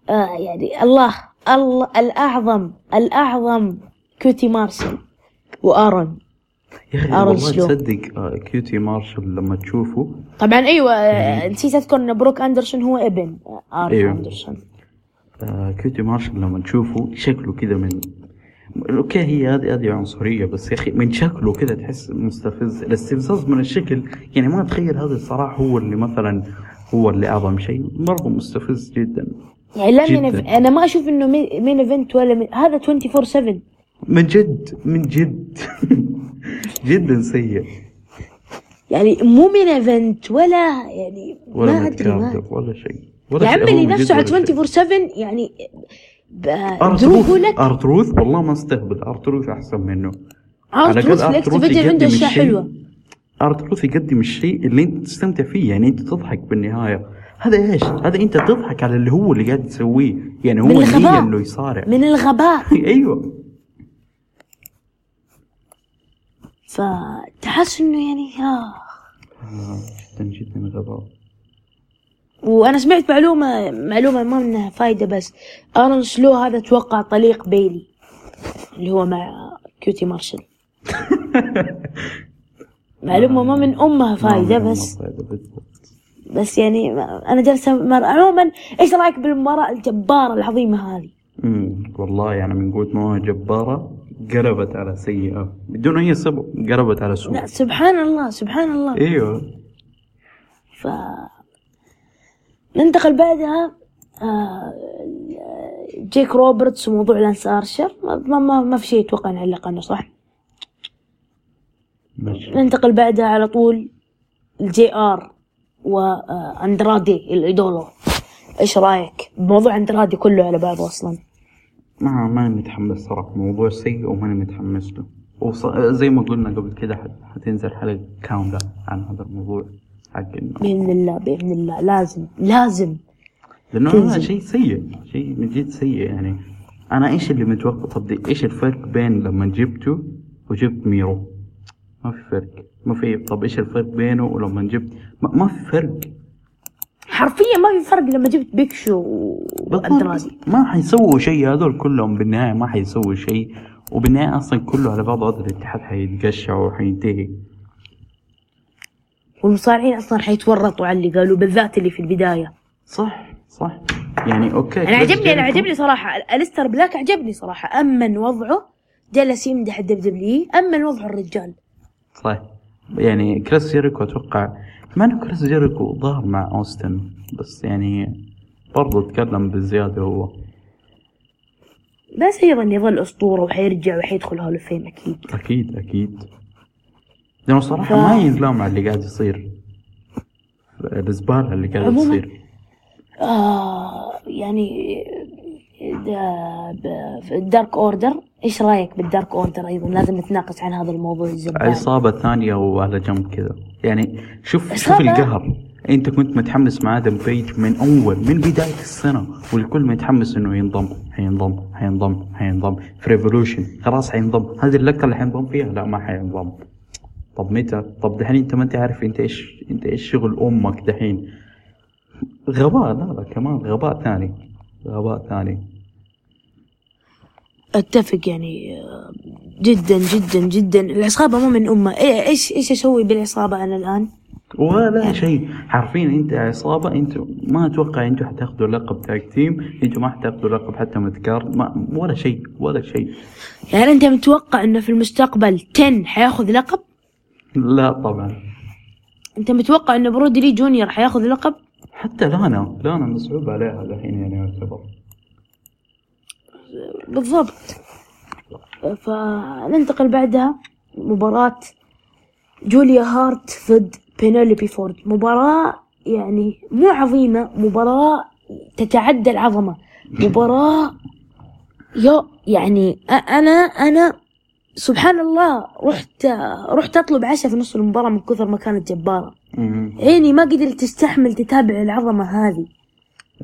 آه يعني الله الله الأعظم الأعظم كيوتي مارشال وآرون يا أخي أرون والله سلو. تصدق آه كيوتي مارشال لما تشوفه. طبعا أيوه آه، نسيت أذكر إن بروك أندرسون هو ابن آه، ارون أيوه. أندرسون. آه كيوتي مارشال لما تشوفه شكله كذا من okay هي هذه هذه عنصرية بس يا أخي من شكله كذا تحس مستفز الاستفزاز من الشكل. يعني ما أتخيل هذا الصراحة هو اللي مثلا هو اللي أعظم شيء. مره مستفز جدا. يعني لا جداً. من أنا ما أشوف إنه main event ولا من هذا 24 7 من جد من جد. جدا سيء. يعني مو main event ولا يعني ولا ما أدري ما ولا شيء. ولا شيء. اللي من جد نفسه على ولا شيء. 24 7 يعني أرتروث أرتروث؟ والله ما استهبل. أرتروث أحسن منه. أرتروث الأقل في أرتروث ال activity عنده أشياء حلوة. أرتروث يقدم الشيء اللي أنت تستمتع فيه. يعني أنت تضحك بالنهاية. هذا إيش؟ هذا أنت تضحك على اللي هو اللي قاعد يسويه يعني هو الغباء. انه يصارع. من الغباء. أيوه. فتحس إنه يعني آه. آه، جدا جدا غباء وأنا سمعت معلومة معلومة ما منها فايدة بس ارون سلو هذا أتوقع طليق بيلي اللي هو مع كيوتي مارشل معلومة ما من ما- ما بس. بس يعني أنا جالسة مر... عموما إيش رأيك بالمباراة الجبارة العظيمة هذه؟ امم والله يعني من قوة ما هو جبارة قلبت على سيئة. بدون أي سبب قلبت على سوء. لا سبحان الله سبحان الله. إيوه. ف ننتقل بعدها آه، جيك روبرتس وموضوع لانس آرشر. ما, ما, ما, في شيء أتوقع نعلق عنه صح؟ ماشي. ننتقل بعدها على طول الجي آر واندرادي الإيدولو. إيش رأيك؟ بموضوع أندرادي كله على بعضه أصلا. ما ماني متحمس صراحة. موضوع سيء وماني متحمس له. وص... زي ما قلنا قبل كده حت... حتنزل حلقة كاملة عن هذا الموضوع. حق انه بإذن الله بإذن الله. لازم لازم لأنه هذا. شيء سيء شيء من جد سيء يعني. أنا إيش اللي متوقع؟ طب إيش الفرق بين لما جبته وجبت ميرو؟ ما في فرق. ما في طب إيش الفرق بينه ولما جبت؟ ما, ما في فرق. حرفيا ما في فرق لما جبت بيكشو واندرادي ما حيسووا شيء هذول كلهم بالنهاية ما حيسووا شيء. وبالنهاية أصلا كله على بعضه هذا الاتحاد حيتقشع وحينتهي. والمصارعين أصلا حيتورطوا على اللي قالوا بالذات اللي في البداية. صح صح. يعني okay أنا عجبني أنا عجبني صراحة. اليستر بلاك عجبني صراحة. أمن وضعه جلس يمدح الدبليو دبليو أمن وضعه الرجال. صح. يعني كريس جيريكو أتوقع ما إنه كريس جيريكو ظهر مع أوستن بس يعني برضه تكلم بزيادة هو. بس أيضا يظل أسطورة وحيرجع وحيدخل Hall of Fame أكيد. أكيد أكيد. لأنه صراحة ف- ما ينلام على اللي قاعد يصير. الزبالة اللي قاعد عموماً- يصير آه يعني ال Dark Order إيش رأيك بال Dark Order أيضا؟ لازم نتناقش عن هذا الموضوع الزبال عصابة ثانية وعلى جنب كذا. يعني شوف شوف؟ القهر. أنت كنت متحمس مع آدم بيج من أول من بداية السنة والكل متحمس إنه ينضم حينضم حينضم حينضم. في Revolution خلاص حينضم. هذه اللقطة اللي حينضم فيها؟ لا ما حينضم. طب متى؟ طب دحين أنت ما أنت عارف أنت إيش أنت إيش شغل أمك دحين. غباء لا لا كمان غباء ثاني. غباء ثاني. أتفق يعني جدا جدا جدا. العصابة مو من أمة. إيه- إيش إيش أسوي بالعصابة أنا الآن؟ ولا شيء. حرفيا أنت عصابة أنت ما أتوقع أنتوا حتاخذوا لقب تاج تيم أنتوا ما حتاخذوا لقب حتى متكارد ما ولا شيء ولا شيء. يعني أنت متوقع إنه في المستقبل 10 حياخذ لقب؟ لا طبعا. أنت متوقع إنه برودي لي جونيور حياخذ لقب؟ حتى لانا لانا مصعوب عليها الحين يعني يعتبر. بالضبط. فننتقل بعدها. مباراة جوليا هارت ضد بينولوبي فورد. مباراة يعني مو عظيمة مباراة تتعدى العظمة. مباراة يا يعني أنا أنا سبحان الله رحت رحت أطلب عشاء في نص المباراة من كثر ما كانت جبارة. عيني ما قدرت تستحمل تتابع العظمة هذه.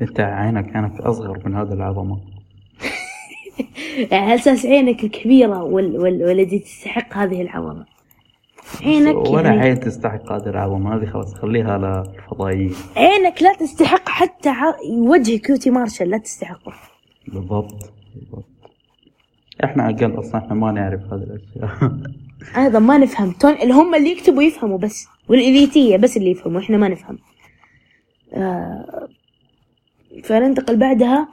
إنت عينك كانت أصغر من هذا العظمة. يعني على أساس عينك الكبيره وال وال والتي تستحق هذه العظمه عينك ولا يعني عين تستحق هذه العظمه هذه خلاص خليها للفضائيين. عينك لا تستحق حتى ع- وجه كيوتي مارشال لا تستحقه. بالضبط بالضبط. إحنا أقل أصلا إحنا ما نعرف هذه الأشياء. أيضا ما نفهم. تون اللي هم اللي يكتبوا يفهموا بس والإليتية بس اللي يفهموا إحنا ما نفهم. آه فننتقل بعدها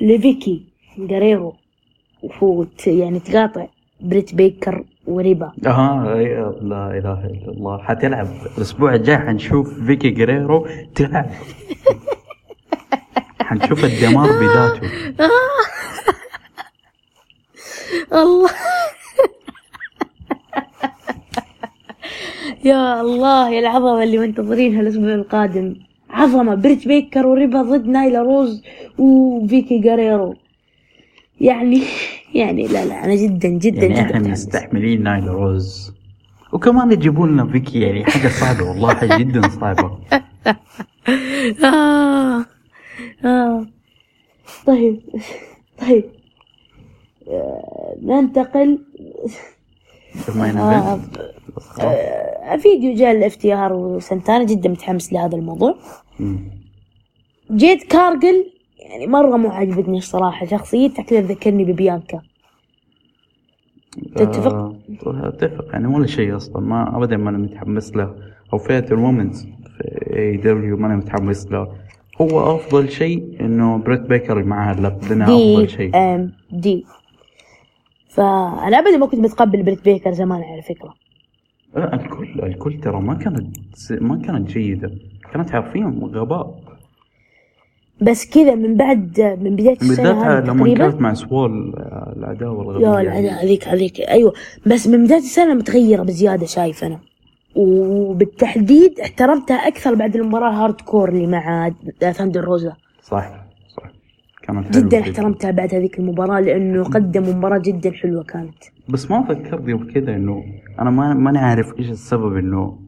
لفيكي. جاريرو وفوت يعني تقاطع بريت بيكر وريبا. آه إيه، لا إله إلا الله. حتلعب. الأسبوع الجاي حنشوف فيكي جريرو تلعب. حنشوف الدمار بذاته. الله. يا الله يا العظمة اللي منتظرينها الأسبوع القادم. عظمة بريت بيكر وريبا ضد نايلا روز وفيكي جاريرو يعني يعني لا لا أنا جدا جدا يعني جدا إحنا. مستحملين نايل روز وكمان يجيبوا لنا فيكي يعني حاجة صعبة والله حاجة جدا صعبة آه آه طيب طيب آه، ننتقل آه. آه، فيديو جاء ال FTR وسنتانا جدا متحمس لهذا الموضوع. جيت كارجل يعني مرة مو عجبتني الصراحة شخصيتها كذا تذكرني ببيانكا. تتفق؟ آه، أتفق. يعني ولا شيء أصلا. ما ابدا ما أنا متحمس له. أو فئه ال women's في AEW ما أنا متحمس له. هو أفضل شيء إنه بريت بيكر معاه اللقب. أفضل شيء. آم دي. فانا ابدا ما كنت متقبل بريت بيكر زمان على فكرة. آه، الكل الكل ترى ما كانت ما كانت جيدة. كانت حرفيا غباء. بس كذا من بعد من بداية السنة لما كانت مع سوول آه، العداوة الغبيه يا العدا هذيك هذيك أيوه. بس من بداية السنة متغيرة بزيادة شايف أنا. وبالتحديد احترمتها أكثر بعد المباراة hardcore اللي مع ثاندر روزا. صح صح. كانت حلوة جدا احترمتها بعد هذيك المباراة لأنه قدموا مباراة جدا حلوة كانت. بس ما فكرت قبل كذا إنه أنا ما ماني عارف إيش السبب إنه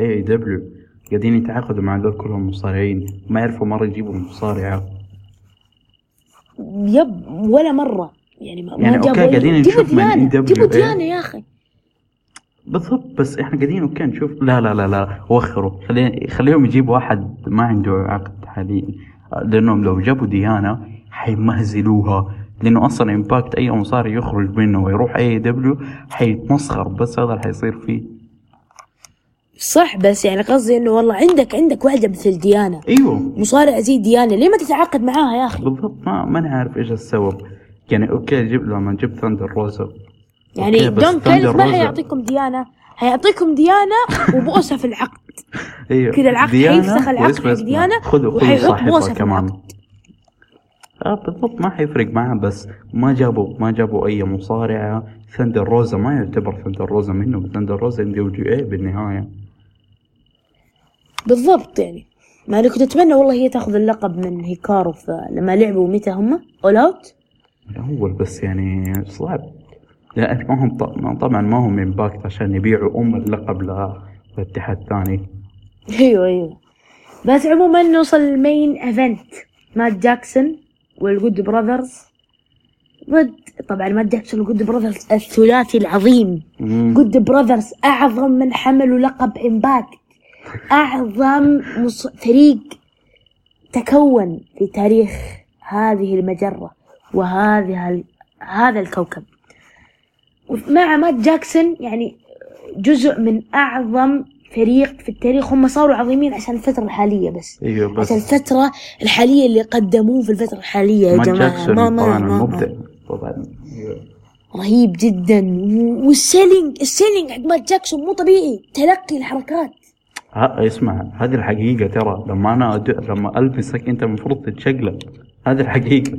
AEW قاعدين يتعاقدوا مع دول كلهم مصارعين. ما يعرفوا مرة يجيبوا مصارعة. yep ولا مرة. يعني ما يعني ما جابوا قاعدين جيبوا نشوف من ديانا EWA. جيبوا ديانا يا أخي. بالضبط بس إحنا قاعدين أوكي نشوف. لا لا لا لا وخروا. خلي خليهم يجيبوا واحد ما عنده عقد حاليا لأنهم لو جابوا ديانا حيمهزلوها. لأنه أصلا امباكت أي مصارع يخرج منه ويروح AEW حيتمسخر بس هذا اللي حيصير فيه. صح بس يعني قصدي إنه والله عندك عندك واحدة مثل ديانا. أيوه. مصارع زي ديانا ليه ما تتعاقد معاها يا أخي؟ بالضبط ما ما أنا عارف إيش السبب. يعني أوكي جيب لما جبت ثاندر روزا يعني دون كالف ما حيعطيكم ديانا حيعطيكم ديانا وبوسه في العقد. أيوه. كذا العقد حيفسخ العقد حق. ديانا وحيحط في كمان. آه بالضبط ما حيفرق معاه بس ما جابوا ما جابوا أي مصارعة. ثندر روزا ما يعتبر ثندر روزا منه ثندر روزا عنده جي اي بالنهاية. بالضبط يعني. ما أنا كنت أتمنى والله هي تأخذ اللقب من هيكارو لما لعبوا متى هم؟ اول اوت الأول بس يعني صعب. لأن ما هم طبعا ما هم امباكت عشان يبيعوا أم اللقب ل- لاتحاد ثاني أيوه أيوه. بس عموما نوصل لل main event مات جاكسون وال Good Brothers. ضد طبعا مات جاكسون وال Good Brothers الثلاثي العظيم. مم. Good Brothers أعظم من حملوا لقب امباكت أعظم مص... فريق تكون في تاريخ هذه المجرة وهذه ال... هذا الكوكب. مع مات جاكسون يعني جزء من أعظم فريق في التاريخ. هم صاروا عظيمين عشان الفترة الحالية بس. إيوه بس عشان الفترة الحالية اللي قدموه في الفترة الحالية يا جاكسون ما ما ما. المبدع. طبعا. رهيب جدا. وال selling ال selling حق مات جاكسون مو طبيعي. تلقي الحركات. اسمع هذه الحقيقة ترى لما أنا أد... لما ألمسك أنت المفروض تتشقلب. هذه الحقيقة.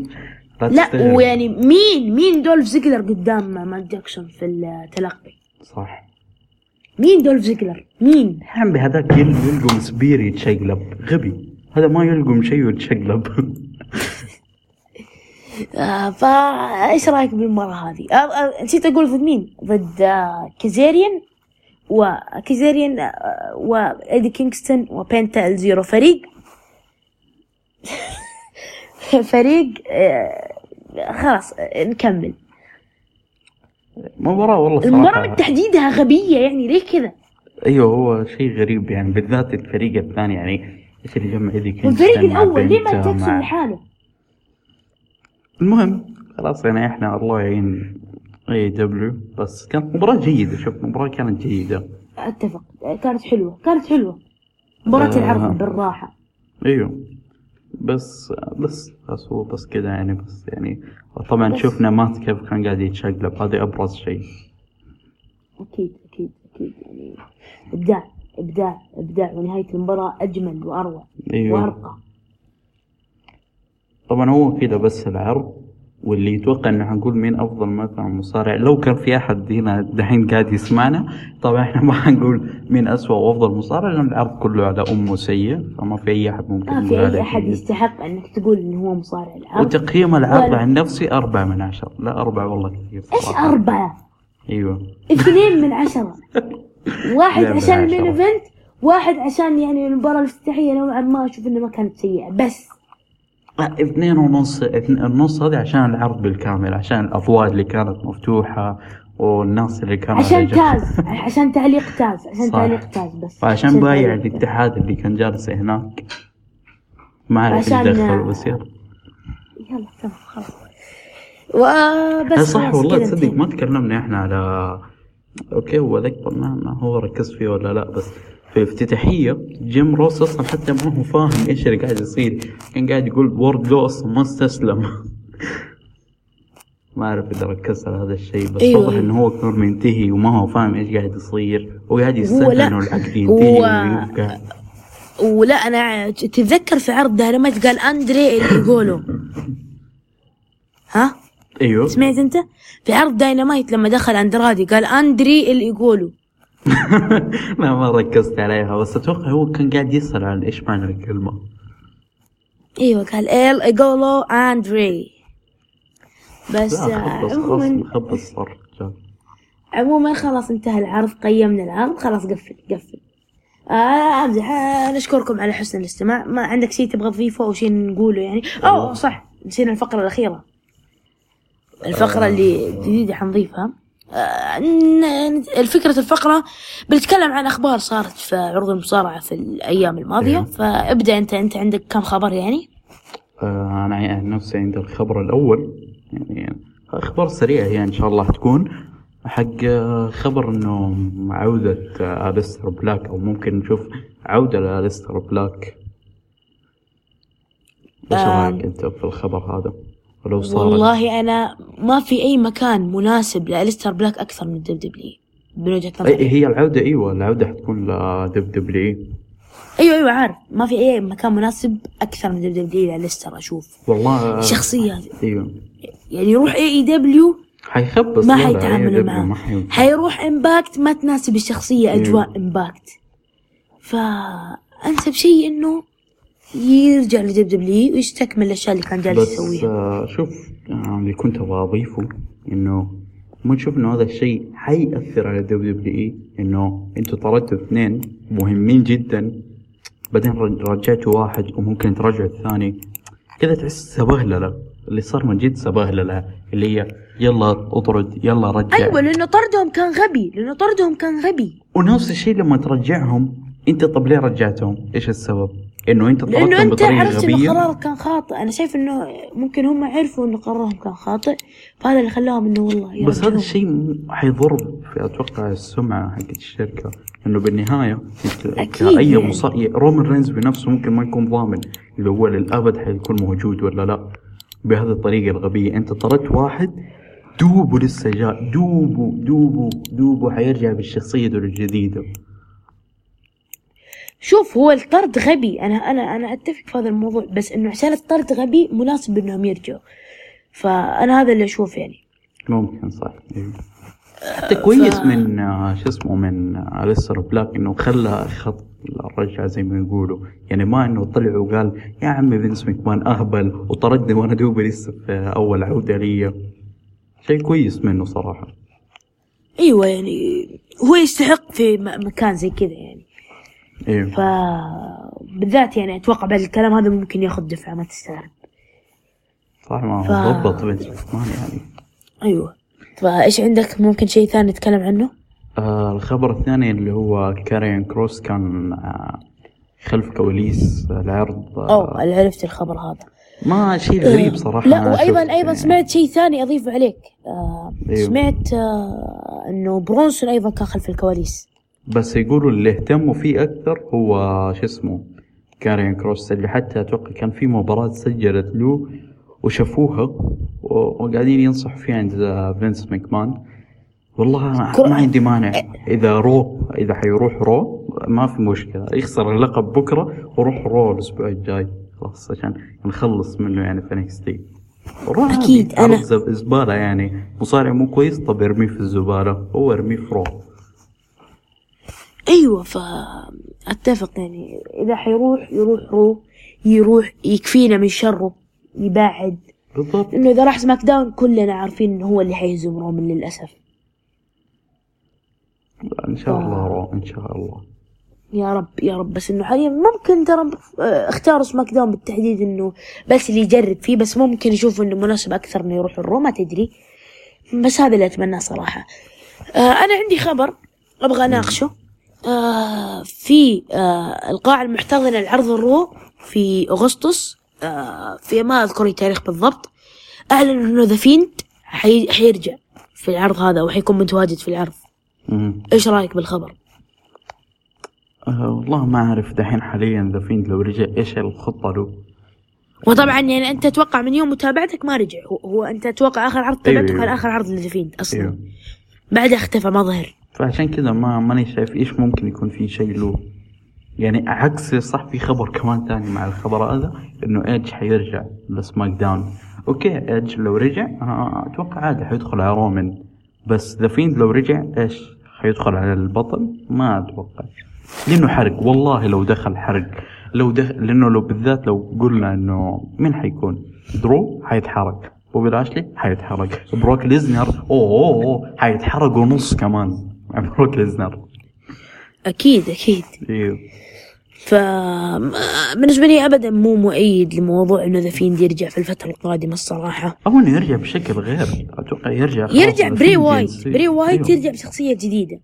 لا. ويعني مين مين دولف زيجلر قدام مات جاكسون في التلقي؟ صح. مين دولف زيجلر؟ مين؟ يا عمي هذاك يل- يلقم spear يتشقلب. غبي. هذا ما يلقم شيء ويتشقلب. آه فا إيش رأيك بالمرة هذه؟ آه آه نسيت أقول ضد مين؟ ضد آه آه و ايدي كينغستون وبينتا الزيرو فريق فريق آه خلاص آه، نكمل. مباراة والله المباراة صراحة من تحديدها غبية يعني ليه كذا؟ أيوه هو شيء غريب يعني بالذات الفريق الثاني يعني إيش اللي جمع ايدي كينغستون والفريق مع الأول ليه ما مع- لحاله؟ المهم خلاص يعني إحنا الله يعين. AEW. بس كانت مباراة جيدة. شوف مباراة كانت جيدة. أتفق. كانت حلوة. كانت حلوة. مباراة آه. العرض بالراحة. إيوه. بس بس بس هو بس كذا يعني. بس يعني طبعا بس. شفنا مات كيف كان قاعد يتشقلب. هذا أبرز شيء. أكيد أكيد أكيد. يعني إبداع إبداع إبداع. ونهاية المباراة أجمل وأروع إيوه. وأرقى. طبعا هو كذا بس العرض. واللي يتوقع إنه حنقول مين أفضل مثلا مصارع. لو كان في أحد هنا دحين قاعد يسمعنا طبعا إحنا ما حنقول مين أسوأ وأفضل مصارع لأن العرض كله على أمه سيء فما في أي أحد ممكن ما في أحد جيد. يستحق أنك تقول إنه هو مصارع العرض. وتقييم العرض ولا- عن نفسي أربعة من عشرة. لا أربعة والله كثير. صراحة. أربعة؟ أيوه. اثنين من عشرة. واحد عشان ال main event واحد عشان يعني المباراة الافتتاحية نوعا ما أشوف إنه ما كانت سيئة بس. اثنين ونص النص هذه عشان العرض بالكامل عشان الأفواج اللي كانت مفتوحة والناس اللي كانوا عشان. تاز عشان تعليق تاز عشان صح. تعليق تاز بس وعشان بايع. الاتحاد اللي كان جالس هناك ما عرف عشان- يدخل بس يلا تمام خلاص وبس صح والله تصدق. ما تكلمنا إحنا على okay هو ذاك ما, ما هو ركز فيه ولا لا بس في الافتتاحية جيم روس أصلا حتى ما هو فاهم إيش اللي قاعد يصير. كان قاعد يقول وردلو أصلا ما استسلم. ما أعرف إذا ركزت على هذا الشيء بس أيوة، واضح. إنه هو قرر منتهي وما هو فاهم إيش قاعد يصير. وقاعد يستنى إنه العقد ينتهي هو- ولا أنا تتذكر في عرض دايناميت قال أندري اللي يقوله؟ ها؟ أيوه. سمعت أنت؟ في عرض دايناميت لما دخل أندرادي قال أندري اللي يقوله. لا ما ركزت عليها بس أتوقع هو كان قاعد يسأل عن إيش معنى الكلمة. أيوه قال ال يقولو أندري. بس آه، عموما خبص صار. عموما خلاص انتهى العرض قيمنا العرض خلاص قفل قفل. آه امزح آه نشكركم على حسن الاستماع. ما عندك شيء تبغى تضيفه أو شيء نقوله يعني؟ أوه صح نسينا الفقرة الأخيرة. الفقرة اللي جديدة حنضيفها. آه الفكرة الفقرة بنتكلم عن أخبار صارت في عروض المصارعة في الأيام الماضية أيوه. فابدأ أنت أنت عندك كم خبر يعني آه، أنا عن نفسي عند الخبر الأول يعني أخبار سريعة هي إن شاء الله حتكون حق آه، خبر إنه عودة آه، أليستر بلاك أو ممكن نشوف عودة لأليستر بلاك إيش آه. رأيك أنت في الخبر هذا؟ ولو صار والله أنا ما في أي مكان مناسب لأليستر بلاك أكثر من WWE من وجهة نظري. هي العودة أيوة العودة حتكون ل WWE أيوه أيوه عارف. ما في أي مكان مناسب أكثر من WWE لأليستر أشوف. والله هذه أيوة. يعني يروح AEW حيخبص ما حيتعامل AEW معاه. حيروح امباكت ما تناسب الشخصية. أجواء امباكت فأنسب شيء إنه يرجع ل WWE ويستكمل الأشياء اللي كان جالس بس يسويها آه، شوف اللي كنت أبغى أضيفه إنه ما تشوف إنه هذا الشيء حيأثر على WWE إنه أنتوا طردتوا اثنين مهمين جدا بعدين رج- رجعتوا واحد وممكن ترجعوا الثاني كذا تحس سبهللة اللي صار من جد سبهللة اللي هي يلا اطرد يلا رجع أيوه لأنه طردهم كان غبي لأنه طردهم كان غبي ونفس الشيء لما ترجعهم أنت طب ليه رجعتهم؟ إيش السبب؟ إنه أنت لأنه أنت عرفت انه قرارك كان خاطئ. أنا شايف إنه ممكن هم عرفوا انه قرارهم كان خاطئ فهذا اللي خلاهم إنه والله بس هذا. الشيء حيضر في أتوقع السمعة حقت الشركة. إنه بالنهاية انت أكيد كاي يعني. مصا... رومان رينز بنفسه ممكن ما يكون ضامن اللي هو للأبد حيكون موجود ولا لا. بهذه الطريقة الغبية. أنت طردت واحد دوبه لسه جاء دوبه دوبه دوبه حيرجع بالشخصية الجديدة. شوف هو الطرد غبي. أنا أنا أنا أتفق في هذا الموضوع بس إنه عشان الطرد غبي مناسب إنهم يرجعوا. فأنا هذا اللي أشوف يعني. ممكن صح. حتى كويس من آه، شو اسمه من أليستر بلاك إنه خلى خط الرجعة زي ما يقولوا. يعني ما إنه طلع وقال يا عمي فينس مكمان أهبل. وطردني وأنا دوبي لسه في أول عودة لي. شيء كويس منه صراحة. أيوه يعني هو يستحق في مكان زي كذا يعني. إيه. ف بالذات يعني أتوقع بعد الكلام هذا ممكن ياخذ دفعة ما تستغرب صح ما ف- ضد مكمان يعني. أيوه. فايش عندك ممكن شيء ثاني نتكلم عنه؟ آه الخبر الثاني اللي هو كاريان كروس كان آه خلف كواليس العرض آه أوه عرفت الخبر هذا. ما شيء غريب صراحة لا وأيضا أيضا يعني. سمعت شيء ثاني اضيفه عليك. آه أيوه. سمعت آه إنه برونسون أيضا كان خلف الكواليس. بس يقولوا اللي اهتموا فيه أكثر هو شو اسمه كاريان كروس اللي حتى أتوقع كان في مباراة سجلت له وشافوها وقاعدين ينصحوا فيها عند فينس ماكمان والله أنا كرة- ما عندي مانع. إذا رو إذا حيروح رو ما في مشكلة. يخسر اللقب بكرة وروح رو الأسبوع الجاي. خلاص عشان نخلص منه يعني في NXT أكيد، أنا- زبالة يعني. مصارع مو كويس طب ارميه في الزبالة. هو ارميه في رو. أيوه فاتفق يعني. إذا حيروح يروح رو. يروح يكفينا من شره يبعد بالضبط. لأنه إذا راح سماك داون كلنا عارفين إنه هو اللي حيهزم رومان للأسف. إن شاء الله. رو إن شاء الله. يا رب يا رب. بس إنه حاليا ممكن ترى آه، اختاروا سماك داون بالتحديد إنه بس اللي يجرب فيه بس ممكن يشوفوا إنه مناسب أكثر إنه يروح الرو ما تدري. بس هذا اللي أتمناه صراحة. آه أنا عندي خبر أبغى أناقشه. آه في آه القاعة المحتضنة لعرض الرو في أغسطس آه في ما أذكر التاريخ بالضبط. اعلن انه ذا فيند حي... حيرجع في العرض هذا وحيكون متواجد في العرض. مم. إيش رأيك بالخبر؟ أه والله ما أعرف دحين حاليا ذا فيند لو رجع إيش الخطة له؟ وطبعا يعني أنت تتوقع من يوم متابعتك ما رجع هو, أنت تتوقع آخر عرض تابعته كان أيوة. آخر عرض لذا فيند أصلا. أيوه. بعدها اختفى ما ظهر. فعشان كذا ما ماني شايف إيش ممكن يكون في شيء له. يعني عكس صح في خبر كمان ثاني مع الخبر هذا إنه إيدج حيرجع لسماك داون. okay إيدج لو رجع آه، أتوقع عادي حيدخل على رومان بس ذا فيند لو رجع إيش حيدخل على البطل؟ ما أتوقع. لأنه حرق والله لو دخل حرق. لو دخل لأنه لو بالذات لو قلنا إنه مين حيكون؟ درو حيتحرق. بوبي لاشلي حيتحرق. بروك ليزنر أوه, أوه, أوه حيتحرق ونص كمان. مع بروك ليزنر أكيد أكيد. إيه. ف بالنسبة لي ابدا مو مؤيد لموضوع إنه The Fiend يرجع في الفترة القادمة الصراحة. أو إنه يرجع بشكل غير أتوقع يرجع يرجع بري وايت. بري وايت أيوه. يرجع بشخصية جديدة.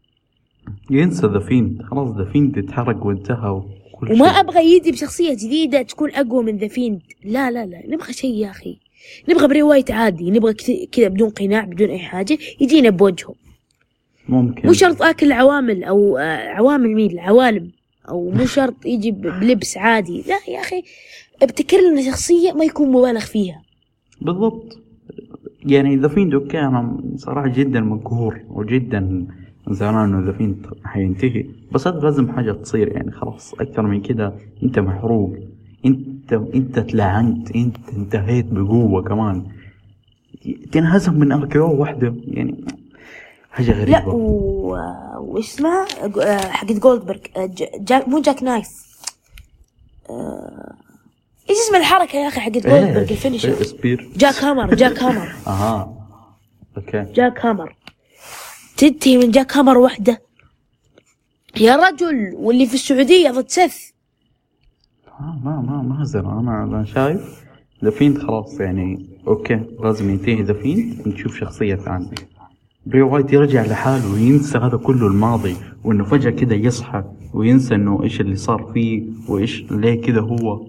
ينسى The Fiend خلاص The Fiend اتحرق وانتهى وكل وما شيء. أبغى يجي بشخصية جديدة تكون أقوى من The Fiend لا لا لا نبغى شيء يا أخي. نبغى بري وايت عادي نبغى كذا بدون قناع بدون أي حاجة يجينا بوجهه. ممكن. مو شرط أكل عوامل أو آه، عوامل مين العوالم أو مو شرط يجي بلبس عادي. لا يا أخي ابتكر لنا شخصية ما يكون مبالغ فيها. بالضبط. يعني The Fiend okay أنا صراحة جدا مقهور وجدا زعلان إنه The Fiend حينتهي. بس هذا لازم حاجة تصير يعني خلاص أكثر من كده أنت محروق. أنت أنت تلعنت أنت انتهيت بقوة كمان. تنهزم من RKO واحدة. يعني حاجة لا غريبة. و... وش اسمها آه، حقت جولدبرغ آه، ج- jack مو jackknife آه، إيش اسم الحركة يا أخي حقت جولدبرغ إيه، ال finisher إيه، spear jackhammer jackhammer أها okay. jackhammer تنتهي من jackhammer واحدة يا رجل واللي في السعودية ضد سيث آه ما ما ما زال أنا أنا شايف The Fiend خلاص يعني okay لازم ينتهي The Fiend نشوف شخصية ثانية. بري وايت يرجع لحاله وينسى هذا كله الماضي وإنه فجأة كده يصحى وينسى إنه إيش اللي صار فيه وإيش ليه كده هو.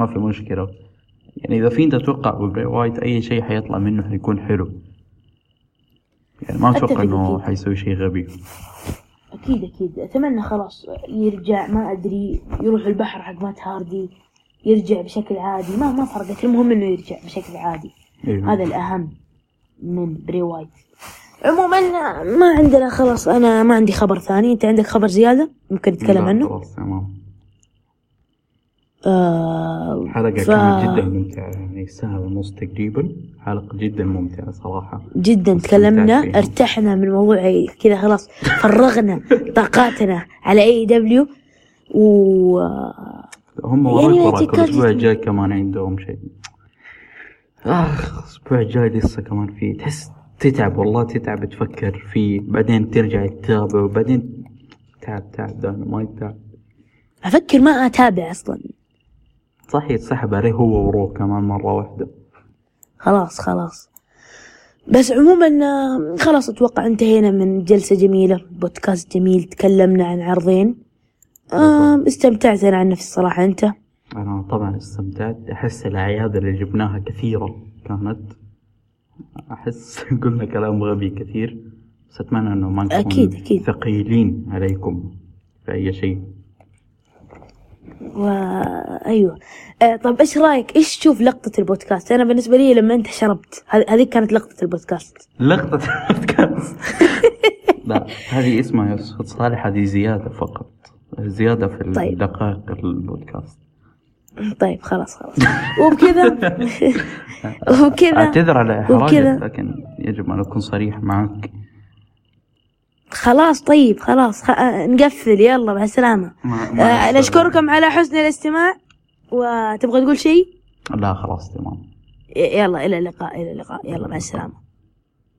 ما في مشكلة. يعني The Fiend أتوقع ببري وايت أي شيء حيطلع منه حيكون حلو. يعني ما أتوقع إنه. حيسوي شيء غبي. أكيد أكيد. أتمنى خلاص يرجع ما أدري يروح البحر حق مات هاردي يرجع بشكل عادي. ما ما فرقت. المهم إنه يرجع بشكل عادي. أيوه. هذا الأهم من بري وايت عموما ما عندنا خلاص أنا ما عندي خبر ثاني. أنت عندك خبر زيادة؟ ممكن نتكلم عنه؟ خلاص تمام. آه حلقة ف- كانت جدا ممتعة يعني ساعة ونص تقريبا. حلقة جدا ممتعة صراحة. جدا تكلمنا فيها. ارتحنا من موضوع كذا خلاص فرغنا طاقاتنا على AEW و هم يعني وراك الأسبوع الجاي كمان عندهم شيء. آخ الأسبوع الجاي لسه كمان فيه تحس تتعب والله تتعب تفكر فيه بعدين ترجع تتابع وبعدين تعب تعب ما يتعب. أفكر ما أتابع أصلا. صح يتسحب عليه هو وروح كمان مرة واحدة. خلاص خلاص. بس عموما آه، خلاص أتوقع انتهينا من جلسة جميلة بودكاست جميل تكلمنا عن عرضين. آه استمتعت أنا عن نفسي صراحة أنت؟ أنا طبعا استمتعت. أحس الأعياد اللي جبناها كثيرة كانت. أحس قلنا كلام غبي كثير بس أتمنى إنه ما نكون أكيد- أكيد. ثقيلين عليكم في أي شيء. وايوه آه طب إيش رأيك؟ إيش تشوف لقطة البودكاست؟ أنا بالنسبة لي لما أنت شربت هذ- هذيك كانت لقطة البودكاست. لقطة البودكاست؟ لا هذه اسمها يا أستاذ صالح هذه زيادة فقط. زيادة في طيب. دقائق البودكاست. طيب خلاص خلاص. وبكذا. وبكذا. أعتذر على وبكذا. إحراجك لكن يجب أن أكون صريح معك. خلاص طيب خلاص. خ... آه، نقفل. يلا مع السلامة. آه أستاذ. نشكركم على حسن الاستماع. وتبغى تقول شيء؟ لا خلاص تمام. يلا إلى اللقاء إلى اللقاء. يلا مع السلامة.